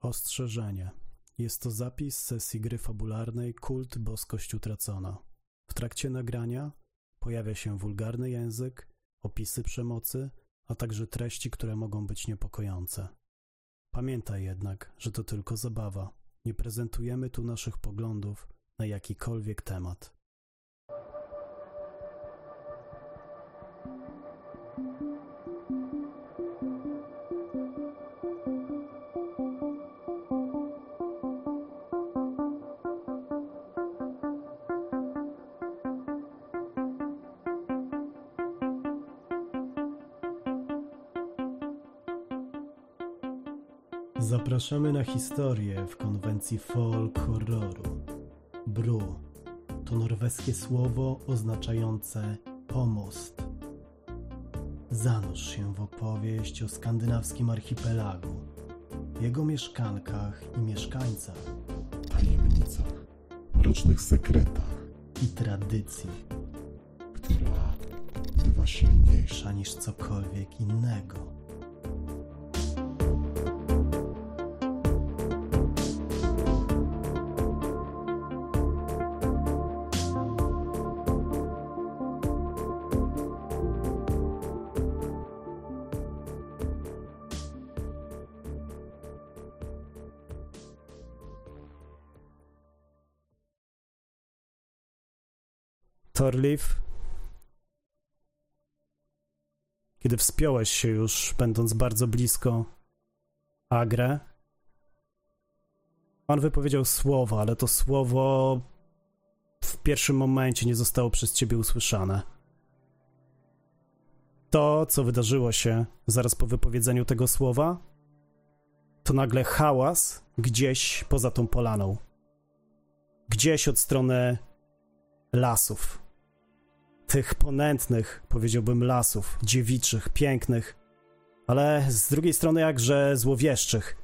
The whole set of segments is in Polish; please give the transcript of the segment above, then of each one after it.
Ostrzeżenie. Jest to zapis sesji gry fabularnej Kult Boskość Utracona. W trakcie nagrania pojawia się wulgarny język, opisy przemocy, a także treści, które mogą być niepokojące. Pamiętaj jednak, że to tylko zabawa. Nie prezentujemy tu naszych poglądów na jakikolwiek temat. Zapraszamy na historię w konwencji folk horroru. Bru to norweskie słowo oznaczające pomost. Zanurz się w opowieść o skandynawskim archipelagu, jego mieszkankach i mieszkańcach tajemnicach, mrocznych sekretach, i tradycji, która bywa silniejsza. niż cokolwiek innego. Wspiąłeś się już, będąc bardzo blisko Agre, on wypowiedział słowo, ale to słowo w pierwszym momencie nie zostało przez ciebie usłyszane. To, co wydarzyło się zaraz po wypowiedzeniu tego słowa, to nagle hałas gdzieś poza tą polaną. Gdzieś od strony lasów. Tych ponętnych, powiedziałbym, lasów, dziewiczych, pięknych, ale z drugiej strony jakże złowieszczych.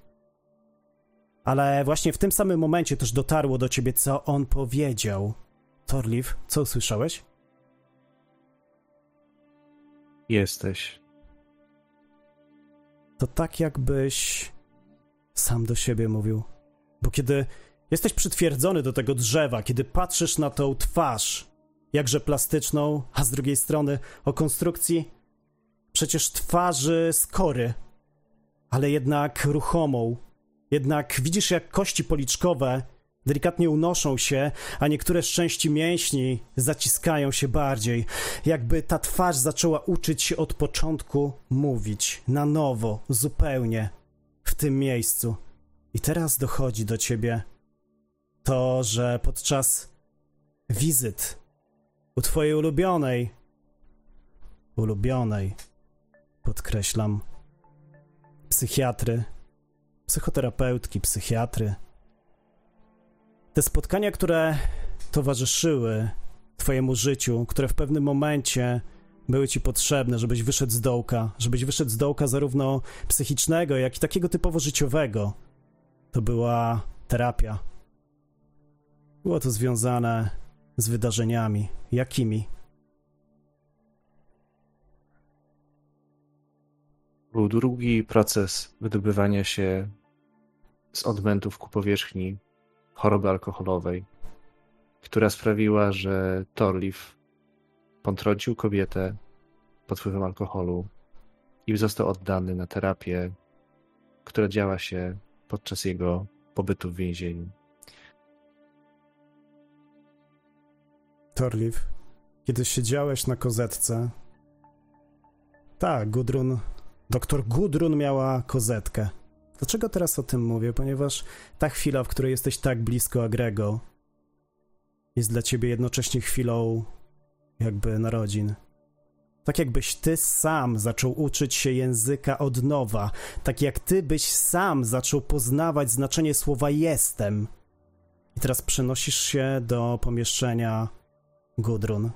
Ale właśnie w tym samym momencie też dotarło do ciebie, co on powiedział. Torliv, co usłyszałeś? Jesteś. To tak jakbyś sam do siebie mówił. Bo kiedy jesteś przytwierdzony do tego drzewa, kiedy patrzysz na tą twarz, jakże plastyczną, a z drugiej strony o konstrukcji przecież twarzy skory, ale jednak ruchomą. Jednak widzisz, jak kości policzkowe delikatnie unoszą się, a niektóre z części mięśni zaciskają się bardziej, jakby ta twarz zaczęła uczyć się od początku mówić na nowo, zupełnie w tym miejscu. I teraz dochodzi do ciebie to, że podczas wizyt u twojej ulubionej, ulubionej, podkreślam, psychiatry, psychoterapeutki, psychiatry, te spotkania, które towarzyszyły Twojemu życiu, które w pewnym momencie były Ci potrzebne, żebyś wyszedł z dołka, żebyś wyszedł z dołka zarówno psychicznego, jak i takiego typowo życiowego, to była terapia. Było to związane z wydarzeniami. Jakimi? Był długi proces wydobywania się z odmętów ku powierzchni choroby alkoholowej, która sprawiła, że Torliv potrącił kobietę pod wpływem alkoholu i został oddany na terapię, która działa się podczas jego pobytu w więzieniu. Torliv, kiedy siedziałeś na kozetce. Tak, Gudrun. Doktor Gudrun miała kozetkę. Dlaczego teraz o tym mówię? Ponieważ ta chwila, w której jesteś tak blisko Agrego, jest dla ciebie jednocześnie chwilą jakby narodzin. Tak jakbyś ty sam zaczął uczyć się języka od nowa, tak jak ty byś sam zaczął poznawać znaczenie słowa jestem. I teraz przenosisz się do pomieszczenia Gudrun.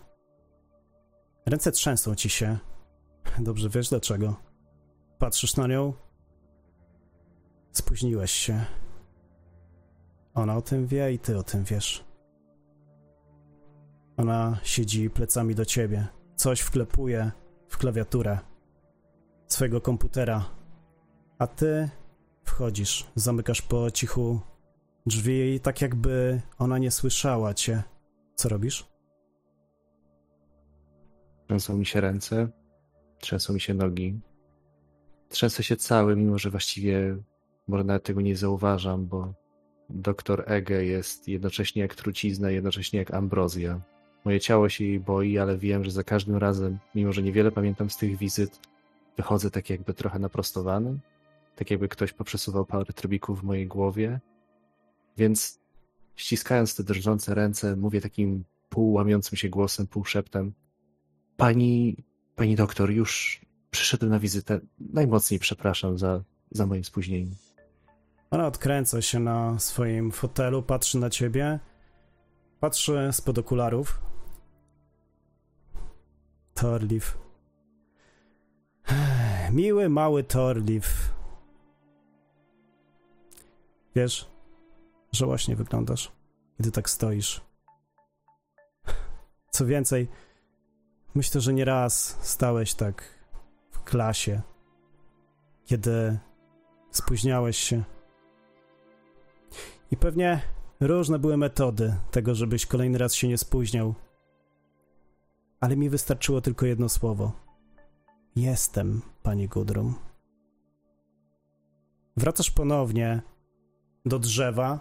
Ręce trzęsą ci się. Dobrze wiesz dlaczego. Patrzysz na nią. Spóźniłeś się. Ona o tym wie i ty o tym wiesz. Ona siedzi plecami do ciebie. Coś wklepuje w klawiaturę swojego komputera. A ty wchodzisz. Zamykasz po cichu drzwi tak jakby ona nie słyszała cię. Co robisz? Trzęsą mi się ręce, trzęsą mi się nogi. Trzęsę się cały, mimo że właściwie może nawet tego nie zauważam, bo doktor Ege jest jednocześnie jak trucizna, jednocześnie jak ambrozja. Moje ciało się jej boi, ale wiem, że za każdym razem, mimo że niewiele pamiętam z tych wizyt, wychodzę tak jakby trochę naprostowany, tak jakby ktoś poprzesuwał parę trybików w mojej głowie. Więc ściskając te drżące ręce, mówię takim półłamiącym się głosem, półszeptem. Pani, pani doktor, już przyszedłem na wizytę. Najmocniej przepraszam za, za moje spóźnienie. Ona odkręca się na swoim fotelu, patrzy na ciebie, patrzy spod okularów. Torliv. Miły, mały Torliv. Wiesz, że właśnie wyglądasz, kiedy tak stoisz. Co więcej, myślę, że nie raz stałeś tak w klasie, kiedy spóźniałeś się. I pewnie różne były metody tego, żebyś kolejny raz się nie spóźniał. Ale mi wystarczyło tylko jedno słowo. Jestem, pani Gudrum. Wracasz ponownie do drzewa.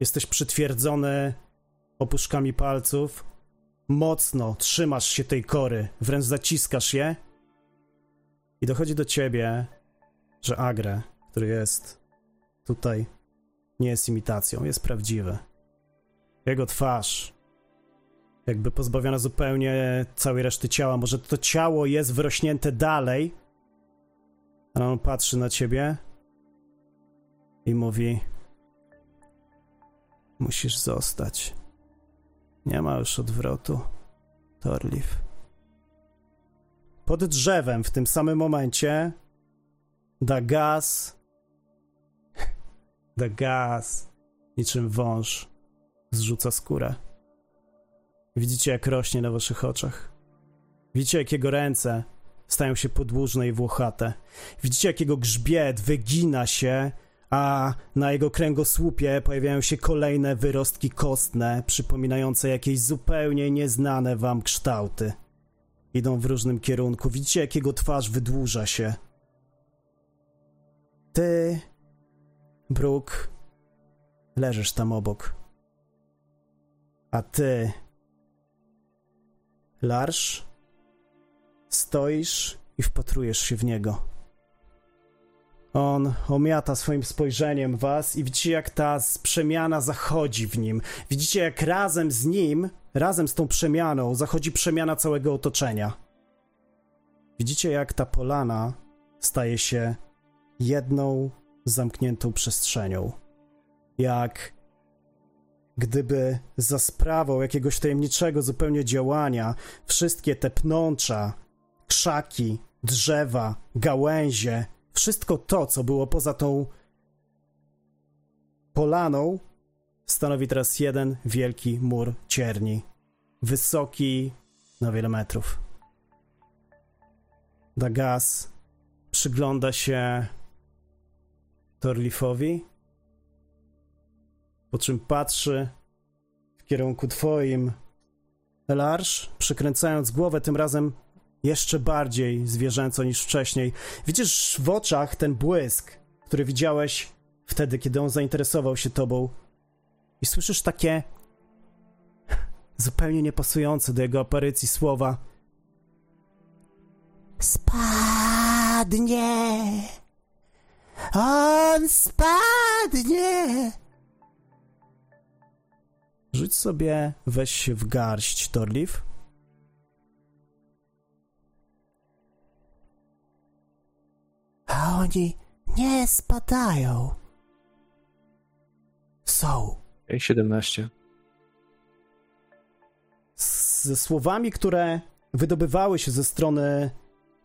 Jesteś przytwierdzony opuszkami palców. Mocno trzymasz się tej kory, wręcz zaciskasz je. I dochodzi do ciebie, że Agre, który jest tutaj, nie jest imitacją, jest prawdziwy. Jego twarz, jakby pozbawiona zupełnie całej reszty ciała. Może to ciało jest wyrośnięte dalej, ale on patrzy na ciebie i mówi: Musisz zostać. Nie ma już odwrotu, Torliv. Pod drzewem w tym samym momencie da gaz, da gaz, niczym wąż zrzuca skórę. Widzicie, jak rośnie na waszych oczach. Widzicie, jak jego ręce stają się podłużne i włochate. Widzicie, jak jego grzbiet wygina się, a na jego kręgosłupie pojawiają się kolejne wyrostki kostne, przypominające jakieś zupełnie nieznane wam kształty. Idą w różnym kierunku. Widzicie, jak jego twarz wydłuża się. Ty, Brooke, leżysz tam obok. A ty, Larsz, stoisz i wpatrujesz się w niego. On omiata swoim spojrzeniem was i widzicie, jak ta przemiana zachodzi w nim. Widzicie, jak razem z nim, razem z tą przemianą, zachodzi przemiana całego otoczenia. Widzicie, jak ta polana staje się jedną zamkniętą przestrzenią. Jak gdyby za sprawą jakiegoś tajemniczego zupełnie działania wszystkie te pnącza, krzaki, drzewa, gałęzie, wszystko to, co było poza tą polaną, stanowi teraz jeden wielki mur cierni, wysoki na wiele metrów. Dagas przygląda się Torlifowi, po czym patrzy w kierunku twoim. Elarsz, przykręcając głowę tym razem jeszcze bardziej zwierzęco niż wcześniej. Widzisz w oczach ten błysk, który widziałeś wtedy, kiedy on zainteresował się tobą. I słyszysz takie zupełnie niepasujące do jego aparycji słowa. Spadnie! On spadnie! Rzuć sobie, weź się w garść, Torliv. A oni nie spadają. Są. Ej, 17. Z- Ze słowami, które wydobywały się ze strony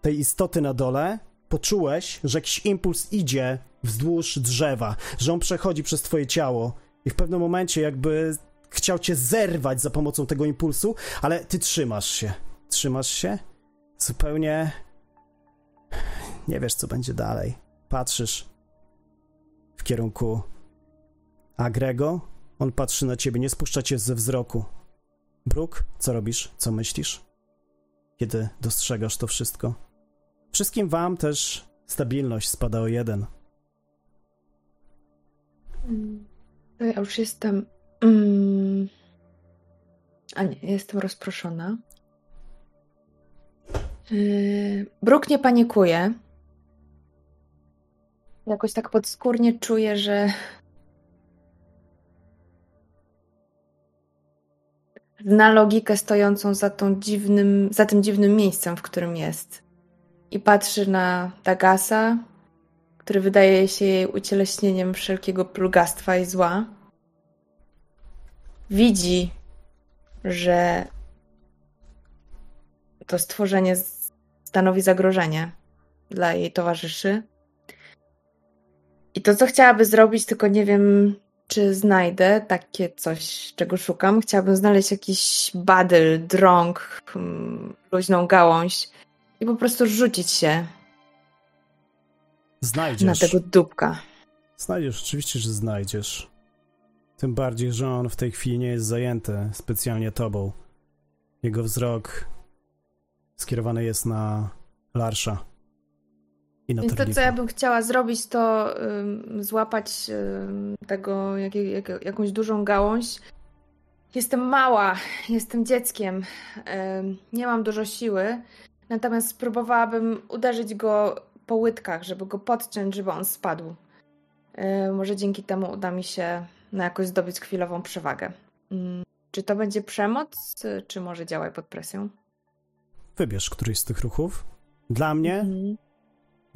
tej istoty na dole, poczułeś, że jakiś impuls idzie wzdłuż drzewa, że on przechodzi przez twoje ciało i w pewnym momencie jakby chciał cię zerwać za pomocą tego impulsu, ale ty trzymasz się. Trzymasz się? Zupełnie nie wiesz, co będzie dalej. Patrzysz. w kierunku Agrego. On patrzy na ciebie, nie spuszcza cię ze wzroku. Brooke, co robisz? Co myślisz? Kiedy dostrzegasz to wszystko? Wszystkim wam też stabilność spada o jeden. Ja już jestem. Mm, a nie, jestem rozproszona. Yy, Bruk nie panikuje. Jakoś tak podskórnie czuję, że. Zna logikę stojącą za, tą dziwnym, za tym dziwnym miejscem, w którym jest. I patrzy na Dagasa, który wydaje się jej ucieleśnieniem wszelkiego plugastwa i zła. Widzi, że to stworzenie stanowi zagrożenie dla jej towarzyszy. I to, co chciałaby zrobić, tylko nie wiem, czy znajdę takie coś, czego szukam. Chciałabym znaleźć jakiś badyl, drąg, hmm, luźną gałąź i po prostu rzucić się Znajdziesz. na tego dupka. Znajdziesz, oczywiście, że znajdziesz. Tym bardziej, że on w tej chwili nie jest zajęty specjalnie tobą. Jego wzrok skierowany jest na Larsza. Więc to, co ja bym chciała zrobić, to złapać tego, jak, jak, jakąś dużą gałąź. Jestem mała, jestem dzieckiem, nie mam dużo siły, natomiast spróbowałabym uderzyć go po łydkach, żeby go podciąć, żeby on spadł. Ym, może dzięki temu uda mi się na jakoś zdobyć chwilową przewagę. Czy to będzie przemoc, czy może działaj pod presją? Wybierz któryś z tych ruchów. Dla mnie Mhm.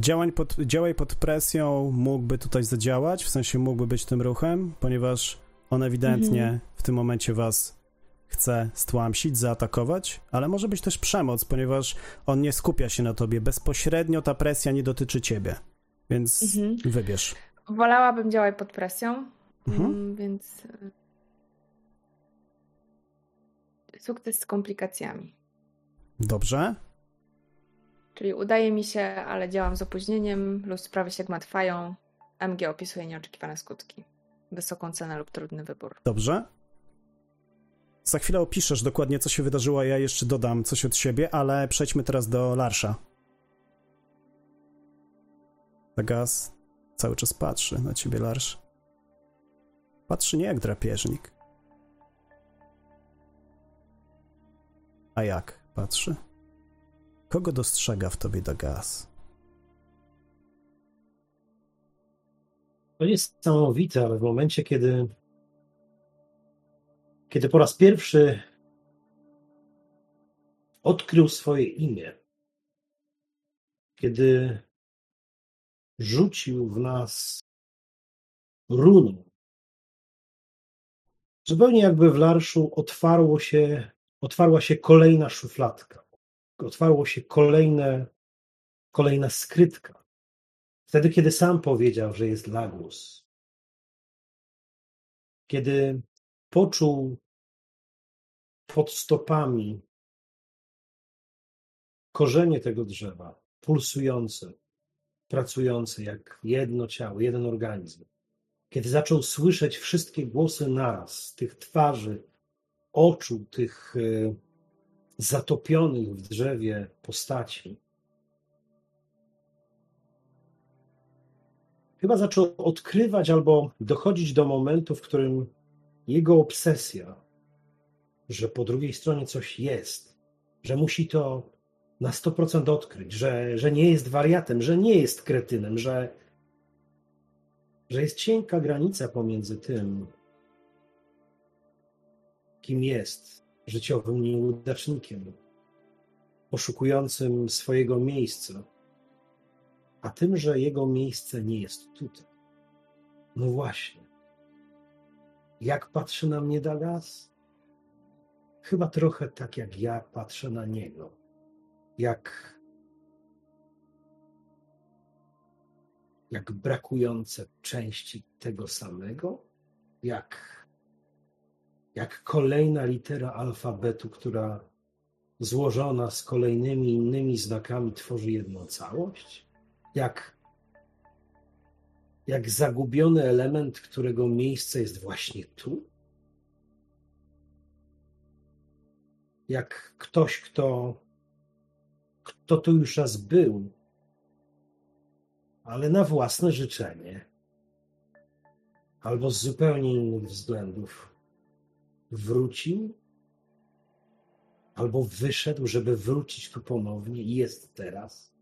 Działań pod, działaj pod presją mógłby tutaj zadziałać, w sensie mógłby być tym ruchem, ponieważ on ewidentnie Mhm. w tym momencie was chce stłamsić, zaatakować, ale może być też przemoc, ponieważ on nie skupia się na tobie. Bezpośrednio ta presja nie dotyczy ciebie. Więc Mhm. wybierz. Wolałabym działać pod presją, Mhm. mm, więc y, sukces z komplikacjami. Dobrze. Czyli udaje mi się, ale działam z opóźnieniem lub sprawy się gmatwają. MG opisuje nieoczekiwane skutki. Wysoką cenę lub trudny wybór. Dobrze. Za chwilę opiszesz dokładnie, co się wydarzyło, ja jeszcze dodam coś od siebie, ale przejdźmy teraz do Larsza. Zagas cały czas patrzy na ciebie, Larsz. Patrzy nie jak drapieżnik. A jak patrzy? Kogo dostrzega w tobie Dagas? To jest niesamowite, ale w momencie, kiedy, kiedy po raz pierwszy odkrył swoje imię, kiedy rzucił w nas runą, zupełnie jakby w Larszu otwarło się, otwarła się kolejna szufladka, otwarło się kolejne, kolejna skrytka. Wtedy, kiedy sam powiedział, że jest Lagus. Kiedy poczuł pod stopami korzenie tego drzewa, pulsujące, pracujące jak jedno ciało, jeden organizm. Kiedy zaczął słyszeć wszystkie głosy naraz, tych twarzy, oczu, tych e, zatopionych w drzewie postaci, chyba zaczął odkrywać albo dochodzić do momentu, w którym jego obsesja, że po drugiej stronie coś jest, że musi to na 100% odkryć, że, że nie jest wariatem, że nie jest kretynem, że, że jest cienka granica pomiędzy tym, kim jest, życiowym nieudacznikiem, poszukującym swojego miejsca, a tym, że jego miejsce nie jest tutaj. No właśnie. Jak patrzy na mnie Dagas? Chyba trochę tak, jak ja patrzę na niego. Jak, jak brakujące części tego samego? Jak, jak kolejna litera alfabetu, która złożona z kolejnymi innymi znakami tworzy jedną całość? jak, jak zagubiony element, którego miejsce jest właśnie tu? Jak ktoś, kto, kto tu już raz był, ale na własne życzenie, albo z zupełnie innych względów, wrócił, albo wyszedł, żeby wrócić tu ponownie i jest teraz.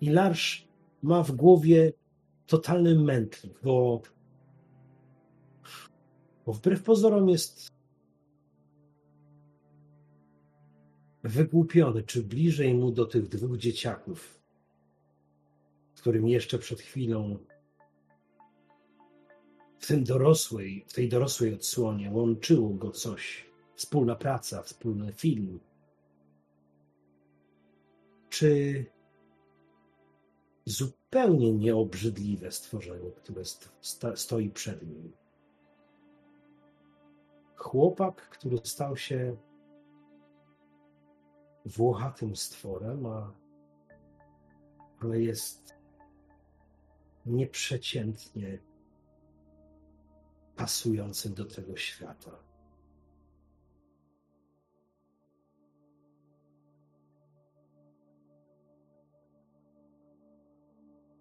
I Larsz ma w głowie totalny mętlik, bo, bo wbrew pozorom jest wygłupiony, czy bliżej mu do tych dwóch dzieciaków, z którym jeszcze przed chwilą w tym dorosłej, w tej dorosłej odsłonie łączyło go coś, wspólna praca, wspólny film. Czy zupełnie nieobrzydliwe stworzenie, które sto, stoi przed nim? Chłopak, który stał się włochatym stworem, a, ale jest nieprzeciętnie pasujący do tego świata.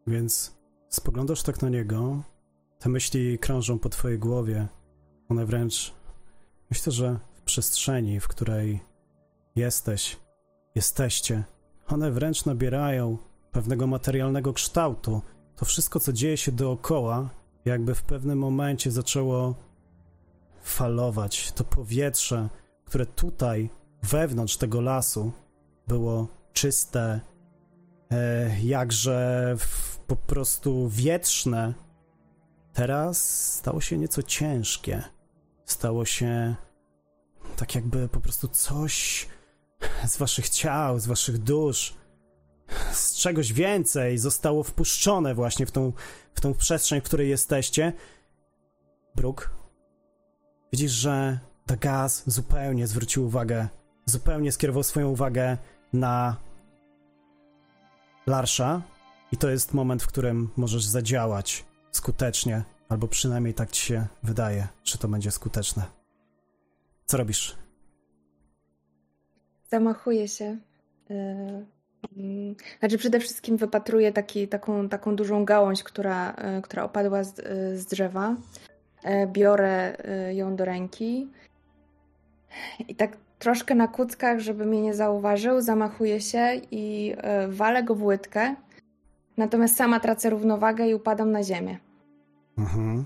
Więc spoglądasz tak na niego, te myśli krążą po twojej głowie. One wręcz, myślę, że w przestrzeni, w której jesteś, jesteście, one wręcz nabierają pewnego materialnego kształtu. To wszystko, co dzieje się dookoła, jakby w pewnym momencie zaczęło falować. To powietrze, które tutaj, wewnątrz tego lasu, było czyste, e, jakże po prostu wietrzne, teraz stało się nieco ciężkie. Stało się tak jakby po prostu coś z waszych ciał, z waszych dusz, z czegoś więcej zostało wpuszczone właśnie w tą, w tą przestrzeń, w której jesteście. Brooke, widzisz, że Dagaz zupełnie zwrócił uwagę, zupełnie skierował swoją uwagę na Larsza i to jest moment, w którym możesz zadziałać skutecznie, albo przynajmniej tak ci się wydaje, że to będzie skuteczne. Co robisz? Zamachuję się. Yy, znaczy przede wszystkim wypatruję taki, taką, taką dużą gałąź, która, yy, która opadła z, yy, z drzewa. Biorę ją do ręki i tak troszkę na kuckach, żeby mnie nie zauważył, zamachuję się i walę go w łydkę. Natomiast sama tracę równowagę i upadam na ziemię. Mhm.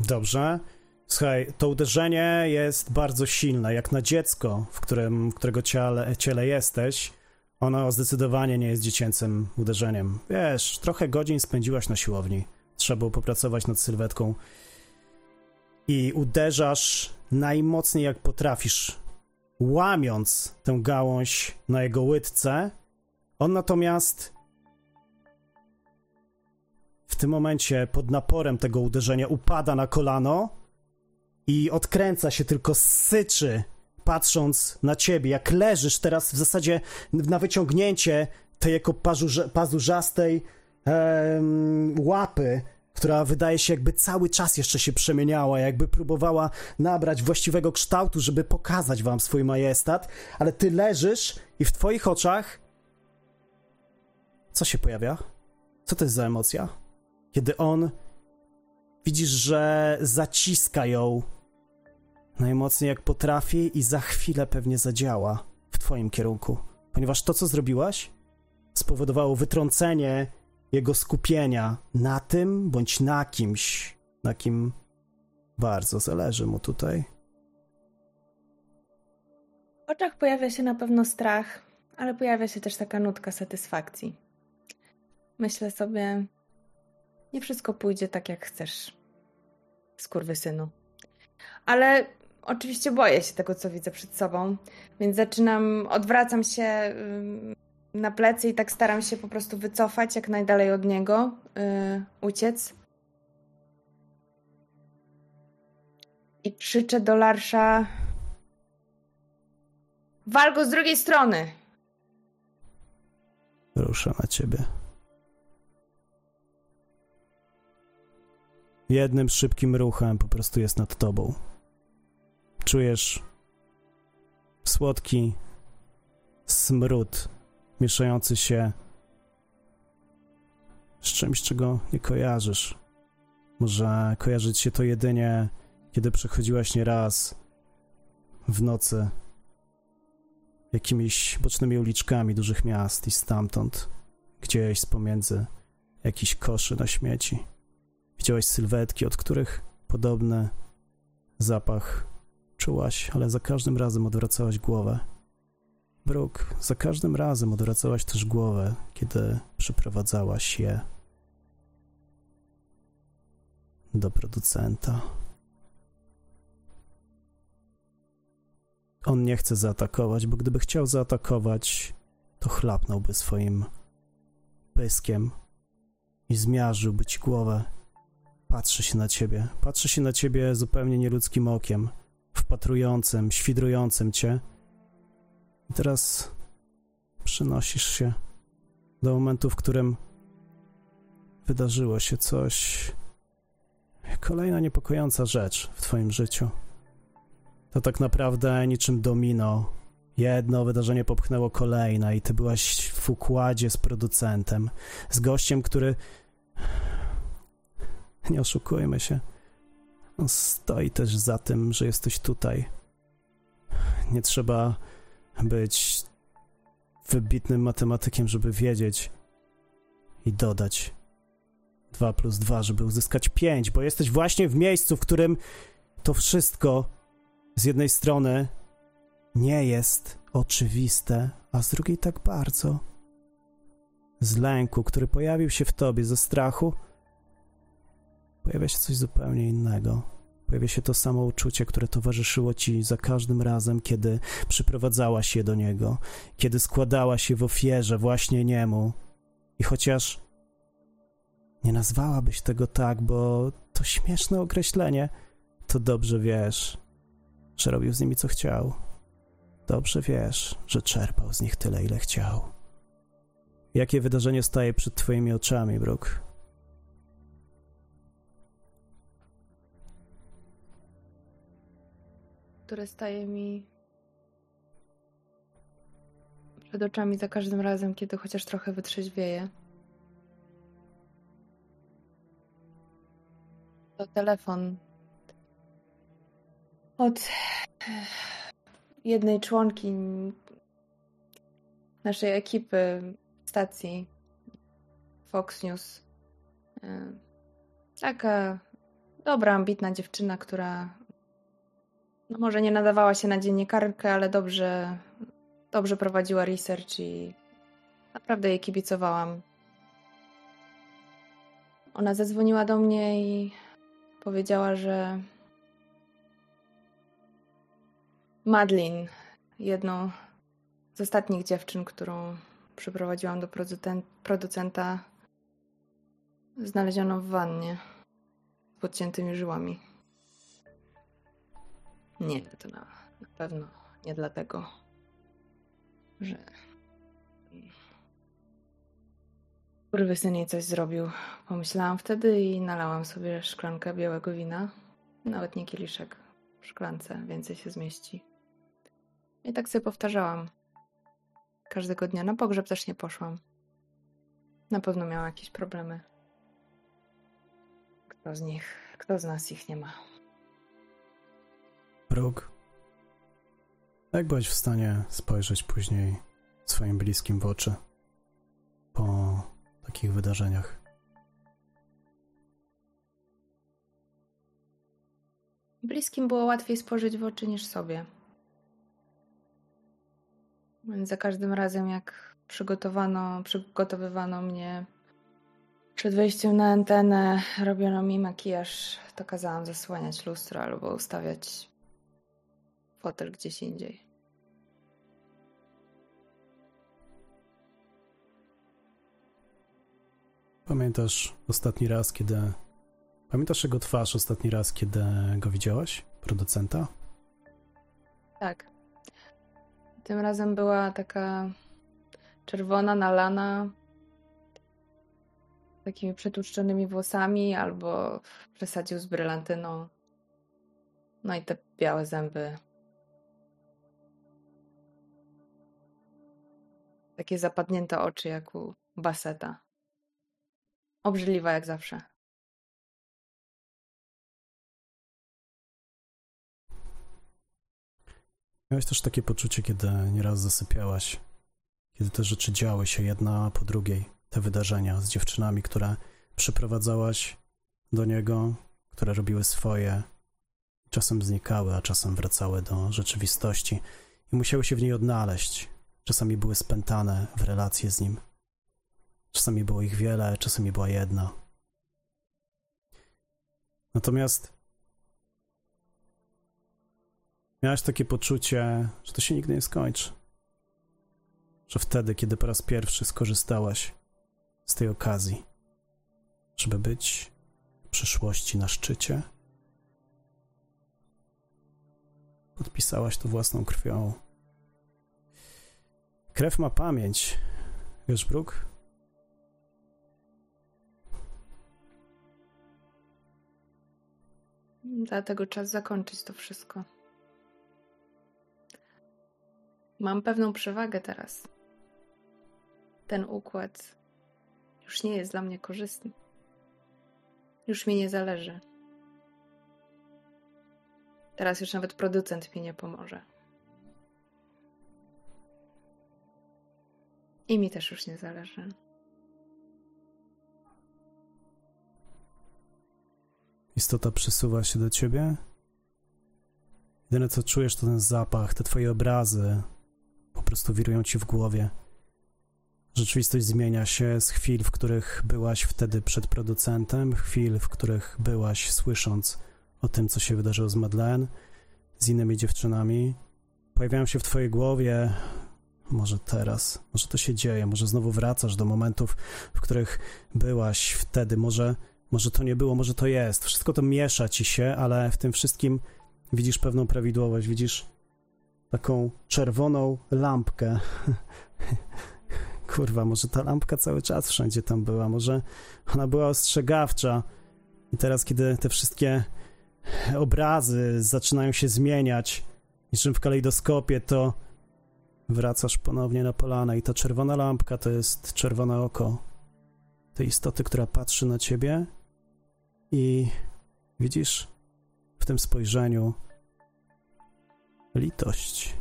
Dobrze. Słuchaj, to uderzenie jest bardzo silne, jak na dziecko, w którym, w którego ciele, ciele jesteś. Ono zdecydowanie nie jest dziecięcym uderzeniem. Wiesz, trochę godzin spędziłaś na siłowni. Trzeba było popracować nad sylwetką. I uderzasz najmocniej jak potrafisz, łamiąc tę gałąź na jego łydce. On natomiast w tym momencie pod naporem tego uderzenia upada na kolano i odkręca się, tylko syczy, patrząc na ciebie, jak leżysz teraz w zasadzie na wyciągnięcie tej jako pazurze, pazurzastej em, łapy, która wydaje się jakby cały czas jeszcze się przemieniała, jakby próbowała nabrać właściwego kształtu, żeby pokazać wam swój majestat, ale ty leżysz i w twoich oczach co się pojawia? Co to jest za emocja? Kiedy on widzisz, że zaciska ją najmocniej jak potrafi i za chwilę pewnie zadziała w twoim kierunku, ponieważ to, co zrobiłaś, spowodowało wytrącenie jego skupienia na tym bądź na kimś, na kim bardzo zależy mu tutaj. W oczach pojawia się na pewno strach, ale pojawia się też taka nutka satysfakcji. Myślę sobie, nie wszystko pójdzie tak, jak chcesz, skurwysynu. Ale oczywiście boję się tego, co widzę przed sobą, więc zaczynam, odwracam się na plecy i tak staram się po prostu wycofać jak najdalej od niego, yy, uciec. I krzyczę do Larsza: Wal z drugiej strony! Rusza na ciebie. Jednym szybkim ruchem po prostu jest nad tobą. Czujesz słodki smród mieszający się z czymś, czego nie kojarzysz. Może kojarzyć się to jedynie, kiedy przechodziłaś nieraz w nocy jakimiś bocznymi uliczkami dużych miast i stamtąd, gdzieś z pomiędzy jakiś koszy na śmieci. Widziałeś sylwetki, od których podobny zapach czułaś, ale za każdym razem odwracałaś głowę. Bruk, za każdym razem odwracałaś też głowę, kiedy przyprowadzałaś je do producenta. On nie chce zaatakować, bo gdyby chciał zaatakować, to chlapnąłby swoim pyskiem i zmiażdżyłby ci głowę. Patrzy się na ciebie, patrzy się na ciebie zupełnie nieludzkim okiem, wpatrującym, świdrującym cię. I teraz przenosisz się do momentu, w którym wydarzyło się coś. Kolejna niepokojąca rzecz w Twoim życiu. To tak naprawdę niczym domino. Jedno wydarzenie popchnęło kolejne, i Ty byłaś w układzie z producentem, z gościem, który. Nie oszukujmy się. Stoi też za tym, że jesteś tutaj. Nie trzeba być wybitnym matematykiem, żeby wiedzieć i dodać 2 plus 2, żeby uzyskać 5, bo jesteś właśnie w miejscu, w którym to wszystko z jednej strony nie jest oczywiste, a z drugiej tak bardzo. Z lęku, który pojawił się w tobie, ze strachu, pojawia się coś zupełnie innego. Pojawia się to samo uczucie, które towarzyszyło ci za każdym razem, kiedy przyprowadzałaś je do niego, kiedy składałaś je w ofierze właśnie niemu. I chociaż nie nazwałabyś tego tak, bo to śmieszne określenie, to dobrze wiesz, że robił z nimi co chciał. Dobrze wiesz, że czerpał z nich tyle, ile chciał. Jakie wydarzenie staje przed twoimi oczami, Brooke? Które staje mi przed oczami za każdym razem, kiedy chociaż trochę wytrzeźwieję. To telefon od jednej członki naszej ekipy stacji Fox News. E, taka dobra, ambitna dziewczyna, która no może nie nadawała się na dziennikarkę, ale dobrze, dobrze prowadziła research i naprawdę jej kibicowałam. Ona zadzwoniła do mnie i powiedziała, że Madlin, jedną z ostatnich dziewczyn, którą przyprowadziłam do producenta, znaleziono w wannie z podciętymi żyłami. Nie, to na, na pewno nie dlatego, że syn jej coś zrobił. Pomyślałam wtedy i nalałam sobie szklankę białego wina. Nawet nie kieliszek. W szklance więcej się zmieści. I tak sobie powtarzałam. Każdego dnia. Na pogrzeb też nie poszłam. Na pewno miała jakieś problemy. Kto z nich, kto z nas ich nie ma? Brooke, jak byłeś w stanie spojrzeć później swoim bliskim w oczy po takich wydarzeniach? Bliskim było łatwiej spojrzeć w oczy niż sobie. Więc za każdym razem, jak przygotowano, przygotowywano mnie przed wejściem na antenę, robiono mi makijaż, to kazałam zasłaniać lustro albo ustawiać fotel gdzieś indziej. Pamiętasz ostatni raz, kiedy. Pamiętasz jego twarz ostatni raz, kiedy go widziałaś? Producenta? Tak. Tym razem była taka czerwona, nalana. takimi przetłuszczonymi włosami albo przesadził z brylantyną. No i te białe zęby. Takie zapadnięte oczy jak u Baseta. Obrzydliwa jak zawsze. Miałeś też takie poczucie, kiedy nieraz zasypiałaś, kiedy te rzeczy działy się jedna po drugiej, te wydarzenia z dziewczynami, które przyprowadzałaś do niego, które robiły swoje, czasem znikały, a czasem wracały do rzeczywistości i musiały się w niej odnaleźć. Czasami były spętane w relacje z nim. Czasami było ich wiele, czasami była jedna. Natomiast miałeś takie poczucie, że to się nigdy nie skończy. Że wtedy, kiedy po raz pierwszy skorzystałaś z tej okazji, żeby być w przyszłości na szczycie, podpisałaś to własną krwią. Krew ma pamięć. Brooke? Dlatego czas zakończyć to wszystko. Mam pewną przewagę teraz. Ten układ już nie jest dla mnie korzystny. Już mi nie zależy. Teraz już nawet producent mi nie pomoże. I mi też już nie zależy. Istota przesuwa się do ciebie. Jedyne co czujesz to ten zapach, te twoje obrazy po prostu wirują ci w głowie. Rzeczywistość zmienia się z chwil, w których byłaś wtedy przed producentem, chwil, w których byłaś słysząc o tym, co się wydarzyło z Madeleine, z innymi dziewczynami. Pojawiają się w twojej głowie, może teraz, może to się dzieje, może znowu wracasz do momentów, w których byłaś wtedy, może, może to nie było, może to jest. Wszystko to miesza ci się, ale w tym wszystkim widzisz pewną prawidłowość, widzisz taką czerwoną lampkę. Kurwa, może ta lampka cały czas wszędzie tam była, może ona była ostrzegawcza. I teraz, kiedy te wszystkie obrazy zaczynają się zmieniać, niczym w kalejdoskopie, to wracasz ponownie na polanę i ta czerwona lampka to jest czerwone oko tej istoty, która patrzy na ciebie i widzisz w tym spojrzeniu litość.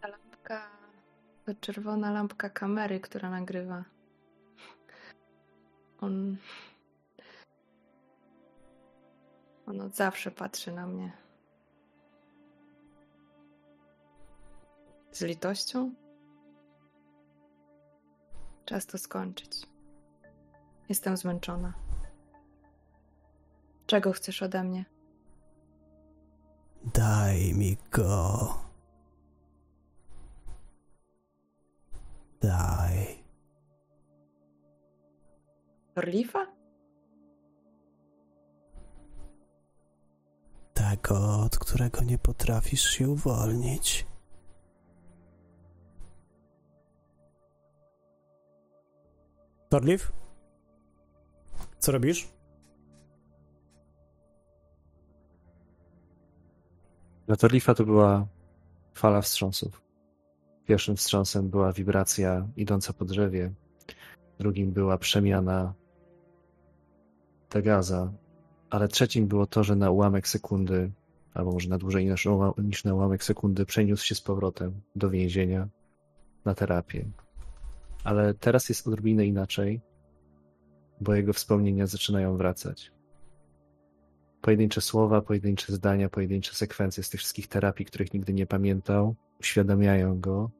Ta lampka to czerwona lampka kamery, która nagrywa. On. On od zawsze patrzy na mnie. Z litością? Czas to skończyć. Jestem zmęczona. Czego chcesz ode mnie? Daj mi go. Daj. Orlifa? Tego, od którego nie potrafisz się uwolnić. Torliv? Co robisz? Dla Torlifa to była fala wstrząsów. Pierwszym wstrząsem była wibracja idąca po drzewie. Drugim była przemiana Tegaza. Ale trzecim było to, że na ułamek sekundy, albo może na dłużej niż na ułamek sekundy, przeniósł się z powrotem do więzienia na terapię. Ale teraz jest odrobinę inaczej, bo jego wspomnienia zaczynają wracać pojedyncze słowa, pojedyncze zdania, pojedyncze sekwencje z tych wszystkich terapii, których nigdy nie pamiętał, uświadamiają go,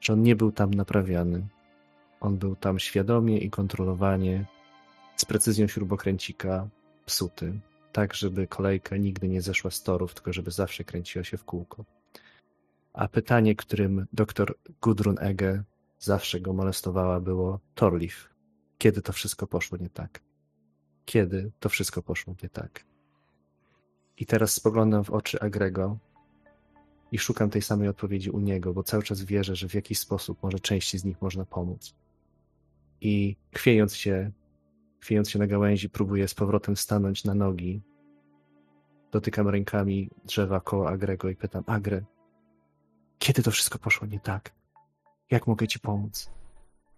że on nie był tam naprawiany. On był tam świadomie i kontrolowanie, z precyzją śrubokręcika, psuty, tak żeby kolejka nigdy nie zeszła z torów, tylko żeby zawsze kręciła się w kółko. A pytanie, którym doktor Gudrun Ege zawsze go molestowała, było Torlif. Kiedy to wszystko poszło nie tak? kiedy to wszystko poszło nie tak. I teraz spoglądam w oczy Agrego i szukam tej samej odpowiedzi u niego, bo cały czas wierzę, że w jakiś sposób może części z nich można pomóc. I chwiejąc się, chwiejąc się na gałęzi, próbuję z powrotem stanąć na nogi. Dotykam rękami drzewa koło Agrego i pytam: Agre, kiedy to wszystko poszło nie tak? Jak mogę ci pomóc?